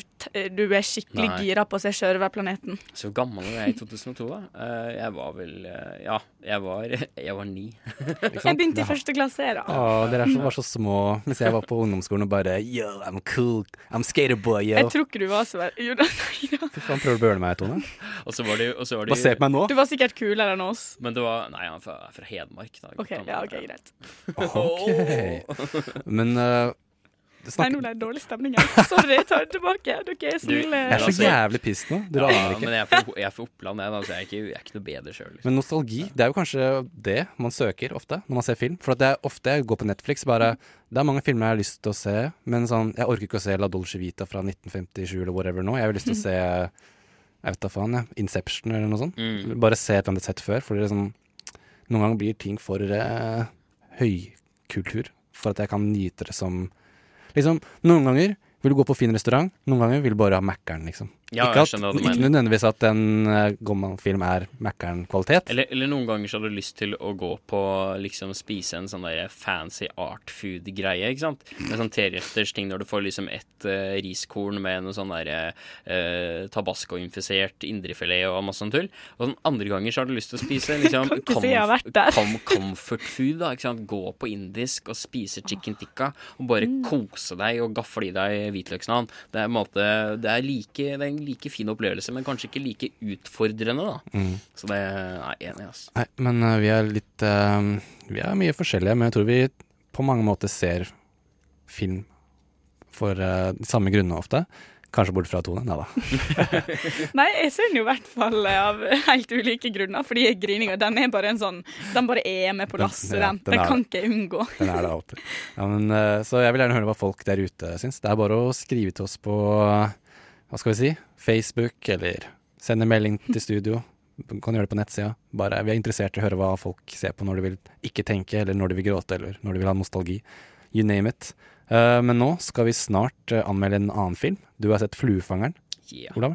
du er skikkelig Nei. gira på å se Sjørøverplaneten. Så gammel var jeg i 2002, da? Eh, jeg var vel eh, Ja, jeg var, jeg var ni. Jeg begynte i første klasse, jeg, da. Å, dere er så, var så små mens jeg var på ungdomsskolen og bare Yo, I'm cool. I'm skaterboy, yo. Jeg tror ikke du var så veldig Jo da. Fy faen, prøver du å burne meg, Tone? Og så var det, og så var det Bare se på meg nå. Du var sikkert kulere enn oss. Men det var Nei, han er fra, fra Hedmark. Da. OK, ja, ok, greit. Ok. Men uh, Nei, nå ble det dårlig stemning her. Sorry, jeg tar det tilbake. Dere er snille. Jeg er så jævlig piss nå. Du Ja, aner ikke. men jeg er fra, jeg er Oppland, jeg, da, så jeg er ikke, jeg er ikke noe bedre sjøl. Liksom. Men nostalgi, det er jo kanskje det man søker ofte når man ser film. For at det er ofte jeg går på Netflix bare Det er mange filmer jeg har lyst til å se, men sånn Jeg orker ikke å se La Dolce Vita fra 1957 eller whatever nå. Jeg har lyst til å se Jeg vet da faen, ja. Inception eller noe sånt. Mm. Bare se et eller annet sett før. For det er sånn Noen ganger blir ting for eh, høykultur for at jeg kan nyte det som Liksom, noen ganger vil du gå på fin restaurant, noen ganger vil du bare ha Mækkern, liksom. Ja, ikke, at, ikke nødvendigvis at en uh, Gomman-film er Mækkern-kvalitet. Eller, eller noen ganger så har du lyst til å gå på liksom spise en sånn der fancy art food-greie, ikke sant? Med sånn treretters ting når du får liksom ett uh, riskorn med noe sånn derre uh, tabasco-infisert indrefilet og masse sånn tull. Og sånn andre ganger så har du lyst til å spise liksom com- comfort food, da, ikke sant? Gå på indisk og spise chicken tikka og bare Mm. kose deg og gafle i deg hvitløksnavn. Det er, en måte, det, er like, det er en like fin opplevelse, men kanskje ikke like utfordrende, da. Mm. Så det er jeg enig i, altså. Nei, men uh, vi er litt uh, Vi er mye forskjellige, men jeg tror vi på mange måter ser film for uh, de samme grunnene ofte. Kanskje bort fra Tone. Nei da. Nei, jeg ser den jo i hvert fall av helt ulike grunner, fordi grininga den er bare en sånn Den bare er med på Den- lasset, ja, den. den Den er kan det. ikke jeg unngå. Den er det alltid. Ja, men, så jeg vil gjerne høre hva folk der ute syns. Det er bare å skrive til oss på hva skal vi si, Facebook, eller sende melding til studio. Du kan gjøre det på nettsida. Bare, vi er interessert i å høre hva folk ser på når de vil ikke tenke, eller når de vil gråte, eller når de vil ha nostalgi. You name it. Uh, men nå skal vi snart uh, anmelde en annen film. Du har sett 'Fluefangeren', Yeah. Olav.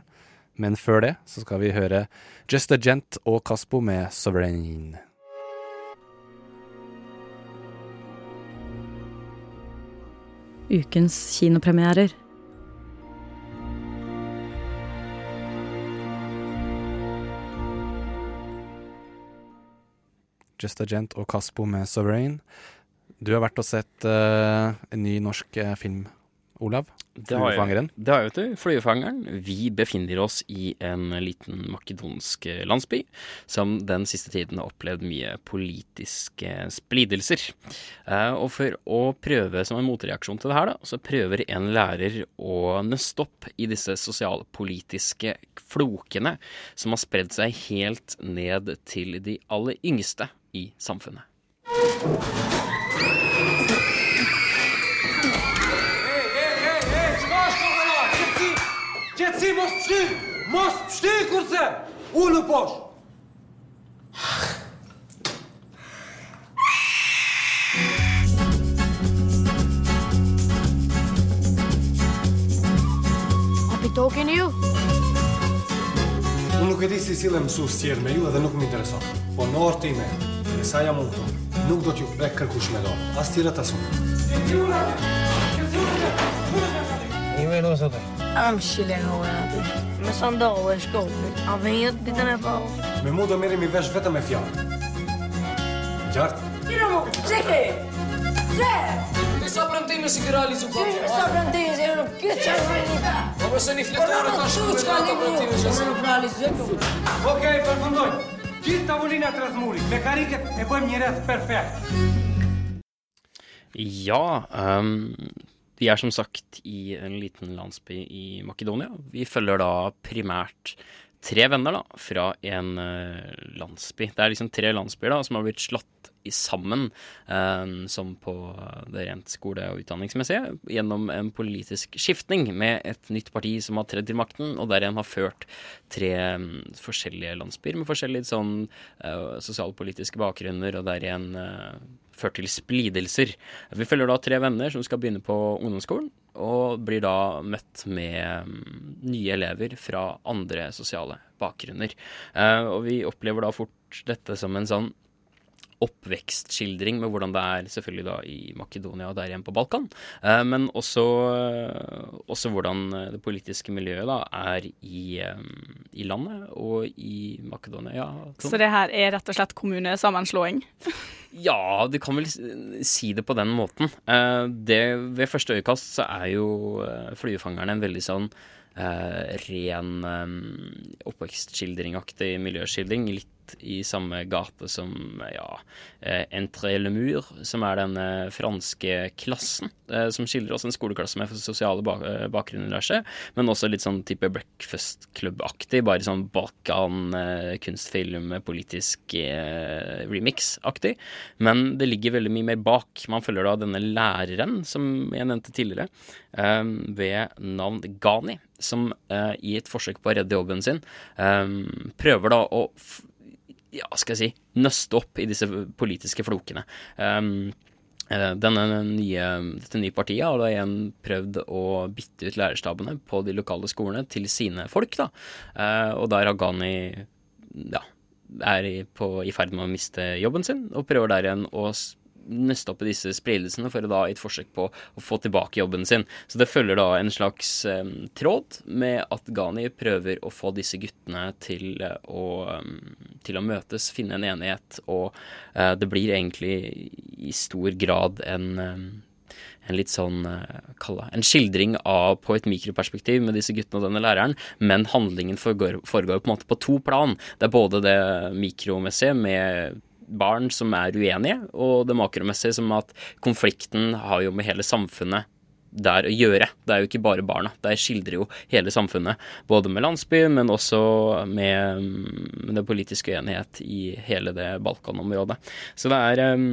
Men før det så skal vi høre Just a Gent og Kaspo med 'Sovereign'. Ukens kinopremierer. Just a Gent og Kaspo med 'Sovereign'. Du har vært og sett uh, en ny norsk uh, film, Olav. Det har jeg- Det har jeg, vet du. Fluefangeren. Vi befinner oss i en liten makedonsk landsby som den siste tiden har opplevd mye politiske splidelser. Uh, og for å prøve som en motreaksjon til det her, da, så prøver en lærer å nøste opp i disse sosialpolitiske flokene som har spredd seg helt ned til de aller yngste i samfunnet. Qetësi mos pështy! Mos pështy kurse! Ullu posh! Happy talking to you. Unë nuk e di si sillem mësues tjerë me ju edhe nuk më intereson. Po në orë time, e sa jam unë. Nuk do t'ju prek kërkush me do. As tira t'as unë. Një me nësë atë. Am shilen u e atë. Me sa ndohu e shkopi. A venjët ditën e parë. Me mu do merim i vesh vetëm me fjallë. Gjartë? Tira mu, që ke? Që? Në sa prëndime si këra lizu pa të Sa prëndime si në këtë që në Po përse një fletore të ashtë Por të që ka një një Po në pra e përfundoj Okej, përfundoj Gjithë tavolina rreth murit, me kariket e bëjmë një rreth perfekt. Ja, um, vi er som sagt i en liten landsby i Makedonia. Vi følger da primært tre venner da, fra en eh, landsby. Det er liksom tre landsbyer da, som har blitt slått sammen, um, som på det rent skole- og utdanningsmessige, gjennom en politisk skiftning med et nytt parti som har tredd til makten, og der en har ført tre um, forskjellige landsbyer med forskjellige sånn uh, sosialpolitiske bakgrunner, og der en eh, ført til splidelser. Vi følger da tre venner som skal begynne på ungdomsskolen, og blir da møtt med mm, nye elever fra andre sosiale bakgrunner. Eh, og vi opplever da fort dette som en sånn oppvekstskildring med hvordan det er selvfølgelig da i Makedonia og der igjen på Balkan. Eh, men også, eh, også hvordan det politiske miljøet da er i, eh, i landet og i Makedonia. Ja, Så det her er rett og slett kommunesammenslåing? Ja, du kan vel si det på den måten. Eh, det, ved første øyekast så er jo fluefangerne en veldig sånn eh, ren eh, oppvekstskildringaktig miljøskildring. Litt i samme gate som ja, eh, Entre le Mur, som er den eh, franske klassen. eh, som skildrer oss en skoleklasse med sosiale bak bakgrunner, seg, men også litt sånn type Breakfast Club-aktig. Bare sånn Balkan, eh, kunstfilm, politisk remix-aktig. Men det ligger veldig mye mer bak. Man følger da denne læreren, som jeg nevnte tidligere, ved navn Ghani, som i et forsøk på å redde jobben sin, prøver da å ja, skal jeg si, nøste opp i disse politiske flokene. Um, Eh, Denne nye, dette nye partiet har da igjen prøvd å bytte ut lærerstabene på de lokale skolene til sine folk, da. Eh, Og der har Ghani ja, er i, på, i ferd med å miste jobben sin, og prøver der igjen å nøste opp i disse spredelsene for å da i et forsøk på å få tilbake jobben sin. Så det følger da en slags eh, tråd med at Ghani prøver å få disse guttene til eh, å, eh, til å møtes, finne en enighet, og eh, det blir egentlig i stor grad en eh, en litt sånn kalla, en skildring av på et mikroperspektiv med disse guttene og denne læreren, men handlingen foregår, foregår på en måte på to plan. Det er både det mikromessige med barn som er uenige, og det makromessige som at konflikten har jo med hele samfunnet der å gjøre. Det er jo ikke bare barna. Det skildrer jo hele samfunnet. Både med landsbyen, men også med, med det politiske uenighet i hele det Balkan-området. Så det er em,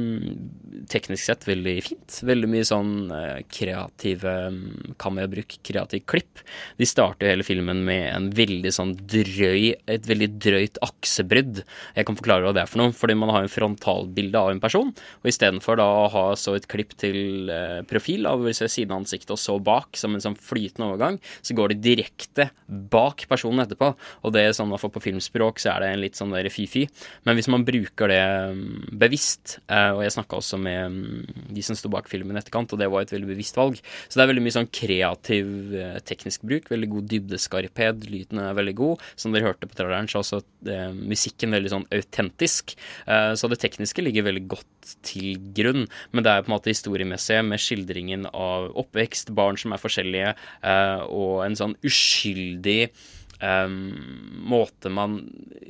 teknisk sett veldig fint. Veldig mye sånn eh, kreative um, kamerabruk, kreativ klipp. De starter hele filmen med en veldig sånn drøy, et veldig drøyt aksebrudd. Jeg kan forklare hva det er for noe. Fordi man har en frontalbilde av en person, og istedenfor da å ha så et klipp til eh, profil, av siden av ansiktet og så bak, som en sånn flytende overgang, så går det direkte bak personen etterpå. Og det er sånn, hvert på filmspråk, så er det en litt sånn der fy-fy. Men hvis man bruker det mm, bevisst, eh, og jeg snakka også med mm, de som sto bak filmen i etterkant, og det var et veldig bevisst valg, så det er veldig mye sånn kreativ eh, teknisk bruk, veldig god dybdeskarphet, lyden er veldig god. Som dere hørte på traileren, så er også eh, musikken veldig sånn autentisk. Så det tekniske ligger veldig godt til grunn, men det er på en måte historiemessig med skildringen av oppvekst, barn som er forskjellige, eh, og en sånn uskyldig um, måte man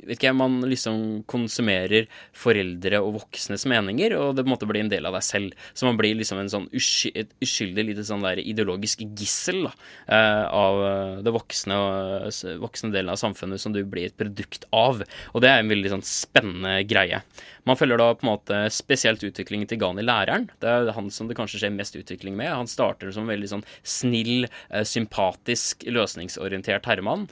vet ikke, Man liksom konsumerer foreldre og voksnes meninger, og det på en måte blir en del av deg selv. Så man blir liksom en sånn usky, et uskyldig lite sånn der ideologisk gissel da, uh, av eh, det voksne, uh, voksne delen av samfunnet som du blir et produkt av. Og det er en veldig sånn spennende greie. Man følger da på en måte spesielt utviklingen til Gani læreren. Det er han som det kanskje skjer mest utvikling med. Han starter som en veldig sånn snill, sympatisk, løsningsorientert herremann,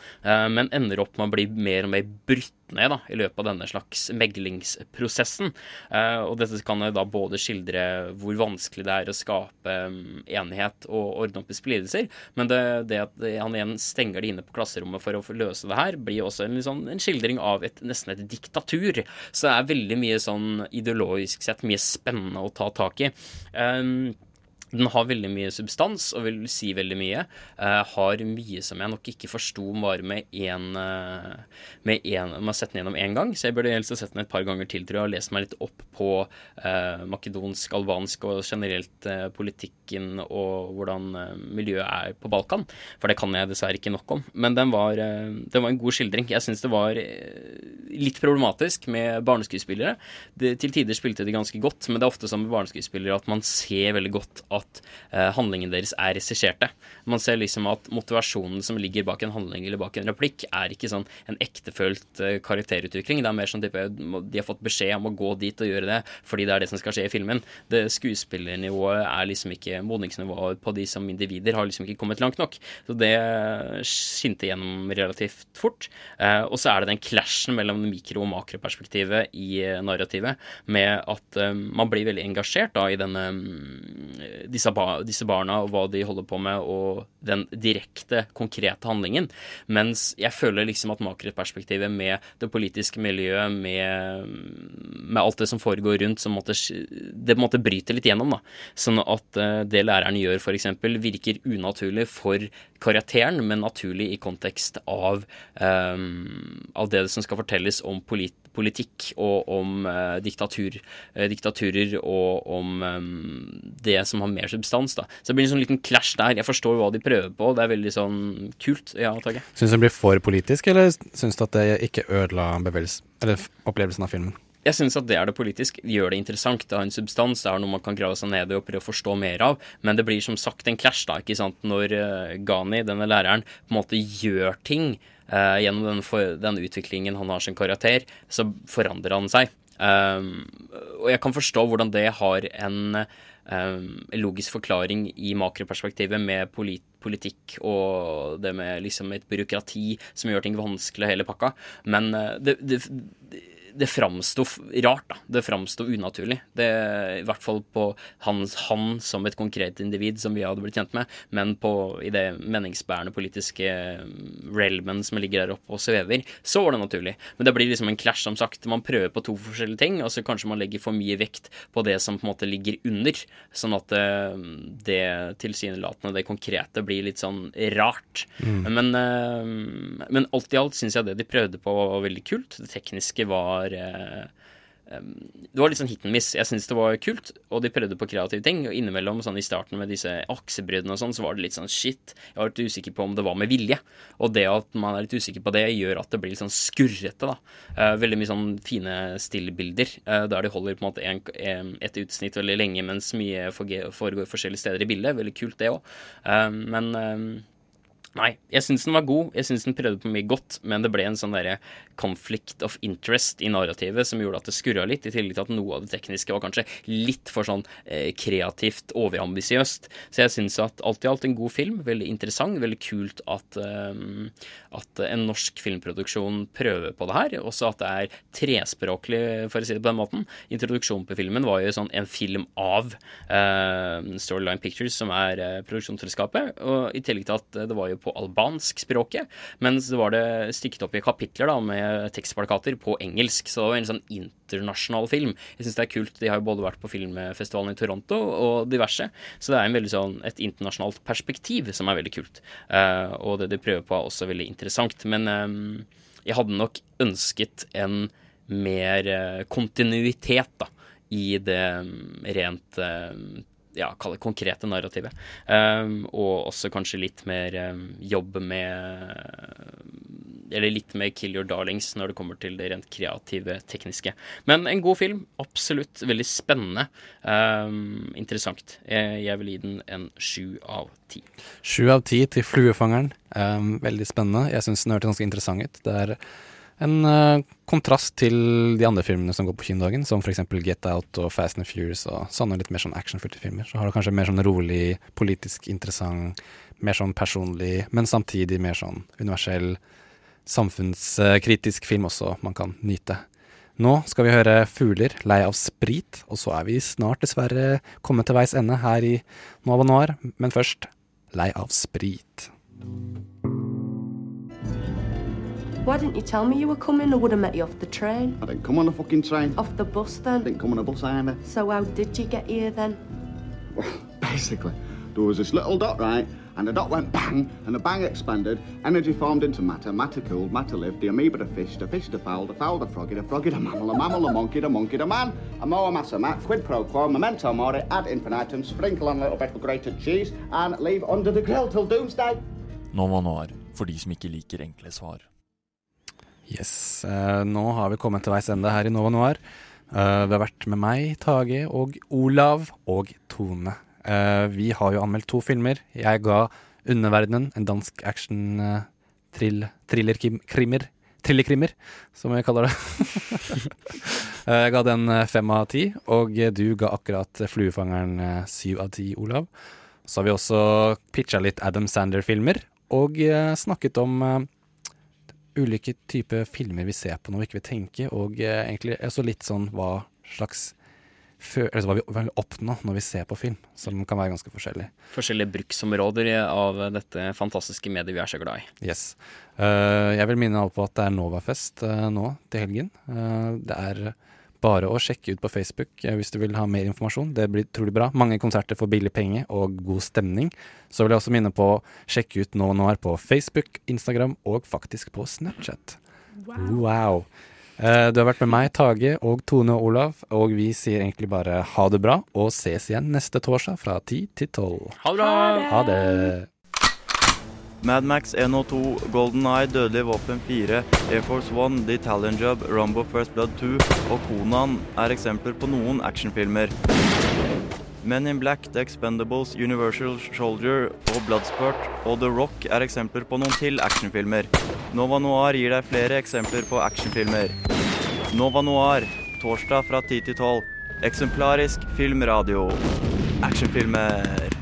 men ender opp med å bli mer og mer brutt ned da, i løpet av denne slags meglingsprosessen. Eh, og dette kan da både skildre hvor vanskelig det er å skape mm, enighet og ordne opp i splidelser, men det, det at han igjen stenger de inne på klasserommet for å løse det her, blir også en, sånn, en skildring av et, nesten et diktatur. Så det er veldig mye sånn ideologisk sett mye spennende å ta tak i. Um, den har veldig mye substans og vil si veldig mye. Uh, har mye som jeg nok ikke forsto bare med én uh, Med én Man har sett den gjennom én gang, så jeg burde helst ha sett den et par ganger til, tror jeg, og lest meg litt opp på uh, makedonsk, albansk og generelt eh, politikken og hvordan eh, miljøet er på Balkan. For det kan jeg dessverre ikke nok om. Men den var, eh, den var en god skildring. Jeg syns det var eh, litt problematisk med barneskuespillere. Det, til tider spilte de ganske godt, men det er ofte som med barneskuespillere at man ser veldig godt at eh, handlingen deres er regisserte. Man ser liksom at motivasjonen som ligger bak en handling eller bak en replikk, er ikke sånn en ektefølt eh, karakterutvikling. Det er mer sånn type de har fått beskjed om å gå dit og gjøre det fordi det er det som skal skje i filmen. Det Skuespillernivået er liksom ikke Modningsnivået på de som individer har liksom ikke kommet langt nok. Så det skinte gjennom relativt fort. Eh, og så er det den clashen mellom mikro- og makroperspektivet i eh, narrativet, med at eh, man blir veldig engasjert da i denne mm, disse, bar disse barna og hva de holder på med, og den direkte, konkrete handlingen. Mens jeg føler liksom at makroperspektivet med det politiske miljøet, med, med alt det som foregår rundt, som måtte, det på en litt gjennom. da. Sånn at eh, det læreren gjør, f.eks., virker unaturlig for karakteren, men naturlig i kontekst av, um, av det som skal fortelles om polit politikk og om eh, diktatur, eh, diktaturer og om eh, det som har mer substans. da. Så det blir en sånn liten clash der. Jeg forstår hva de prøver på. Det er veldig sånn kult. Ja, takk. Syns du den blir for politisk, eller syns du at det ikke ødela eller opplevelsen av filmen? Jeg syns at det er det politisk. Gjør det interessant. Det har en substans. Det er noe man kan grave seg ned i og prøve å forstå mer av. Men det blir som sagt en clash, da. ikke sant? Når uh, Ghani, denne læreren, på en måte gjør ting eh, gjennom den, for, den utviklingen han har som karakter, så forandrer han seg. Um, og jeg kan forstå hvordan det har en um, logisk forklaring i makroperspektivet med polit politikk og det med liksom et byråkrati som gjør ting vanskelig, hele pakka. Men eh, det, det, det framsto rart, da. Det framsto unaturlig. Det, I hvert fall på hans, han som et konkret individ som vi hadde blitt kjent med, men på, i det meningsbærende politiske mm, realmen som ligger der oppe og svever, så var det naturlig. Men det blir liksom en clash, som sagt. Man prøver på to forskjellige ting, og så kanskje man legger for mye vekt på det som på en måte ligger under, sånn at det, det tilsynelatende, det konkrete, blir litt sånn rart. Mm. Men, eh, men alt i alt syns jeg det de prøvde på var veldig kult. Det tekniske var eh, um, Det var litt sånn hit and miss. Jeg syns det var kult, og de prøvde på kreative ting. Og innimellom, sånn i starten med disse aksebryddene og sånn, så var det litt sånn shit. Jeg var litt usikker på om det var med vilje. Og det at man er litt usikker på det, gjør at det blir litt sånn skurrete, da. Eh, veldig mye sånn fine stillbilder, uh, der de holder på en måte en, et utsnitt veldig lenge, mens mye foregår forskjellige steder i bildet. Veldig kult, det òg. men Nei, jeg syns den var god. Jeg syns den prøvde på mye godt, men det ble en sånn derre conflict of interest i narrativet som gjorde at det skurra litt, i tillegg til at noe av det tekniske var kanskje litt for sånn eh, kreativt overambisiøst. Så jeg syns at alt i alt en god film. Veldig interessant. Veldig kult at, eh, at en norsk filmproduksjon prøver på det her. Også at det er trespråklig, for å si det på den måten. Introduksjonen på filmen var jo sånn en film av eh, Storyline Pictures, som er eh, produksjonsselskapet. Og i tillegg til at det var jo på albansk språket, mens det var det stykket opp i kapitler da, med tekstplakater på engelsk. Så det var en sånn internasjonal film. Jeg syns det er kult. De har jo både vært på filmfestivalen i Toronto og diverse, så det er en veldig sånn et internasjonalt perspektiv som er veldig kult. Uh, og det de prøver på, er også veldig interessant. Men um, jeg hadde nok ønsket en mer uh, kontinuitet, da, i det um, rent uh, ja, kall det konkrete narrativet. Um, og også kanskje litt mer um, jobb med Eller litt mer kill your darlings når det kommer til det rent kreative, tekniske. Men en god film. Absolutt. Veldig spennende. Um, interessant. Jeg, jeg vil gi den en sju av ti. Sju av ti til Fluefangeren. Um, veldig spennende. Jeg syns den hørtes ganske interessant ut. Det er en uh, kontrast til de andre filmene som går på kinodagen, som f.eks. Get Out og Fast and Furious og sånne litt mer sånn actionfylte filmer. Så har du kanskje mer sånn rolig, politisk interessant, mer sånn personlig, men samtidig mer sånn universell, samfunnskritisk film også man kan nyte. Nå skal vi høre Fugler, lei av sprit, og så er vi snart dessverre kommet til veis ende her i Nova Noir, men først Lei av sprit. Why didn't you tell me you were coming? I would have met you off the train. I didn't come on the fucking train. Off the bus then? Didn't come on a bus either. So how did you get here then? Basically, there was this little dot, right? And the dot went bang, and the bang expanded. Energy formed into matter. Matter cooled. Matter lived. The amoeba to fish. The fish to fowl. The fowl to froggy. The froggy to mammal. The mammal the monkey. The monkey to man. A moa massa mat. Quid pro quo. Memento mori. Ad infinitum. Sprinkle on a little bit of grated cheese. And leave under the grill till doomsday. Nova Noir, for de som ikke liker enkle svar. Yes, eh, nå har vi kommet til veis ende her i Nova Noir. Eh, vi har vært med meg, Tage og Olav og Tone. Eh, vi har jo anmeldt to filmer. Jeg ga Underverdenen, en dansk action uh, trill, thrillerkrimmer som jeg kaller det. Eh, jeg ga den eh, fem av ti, og eh, du ga akkurat Fluefangeren eh, syv av ti, Olav. Så har vi også pitcha litt Adam Sander-filmer, og eh, snakket om eh, ulike typer filmer vi ser på når vi ikke vil tenke, og eh, egentlig også litt sånn hva slags fø altså hva vi vil oppnå når vi ser på film, som kan være ganske forskjellig. Forskjellige bruksområder av dette fantastiske mediet vi er så glad i. Yes. Eh, jeg vil minne alle på at det er Novafest eh, nå til helgen. Eh, det er bare å sjekke ut på Facebook hvis du vil ha mer informasjon. Det blir trolig bra. Mange konserter for billig penge og god stemning. Så vil jeg også minne på å sjekke ut Nå er på Facebook, Instagram og faktisk på Snapchat. Wow. Eh, Du har vært med meg, Tage og Tone og Olav, og vi sier egentlig bare ha det bra, og ses igjen neste torsdag fra 10 til 12. Ha det bra! Ha det. Madmax 102, Golden Eye, Dødelig våpen 4, Air Force One, The Italian Job, Rumbo First Blood 2 og Konan er eksempler på noen actionfilmer. Men in Black, The Expendables, Universal Soldier og Bloodsport og The Rock er eksempler på noen til actionfilmer. Nova Noir gir deg flere eksempler på actionfilmer. Nova Noir, torsdag fra 10 til 12. Eksemplarisk filmradio. Actionfilmer.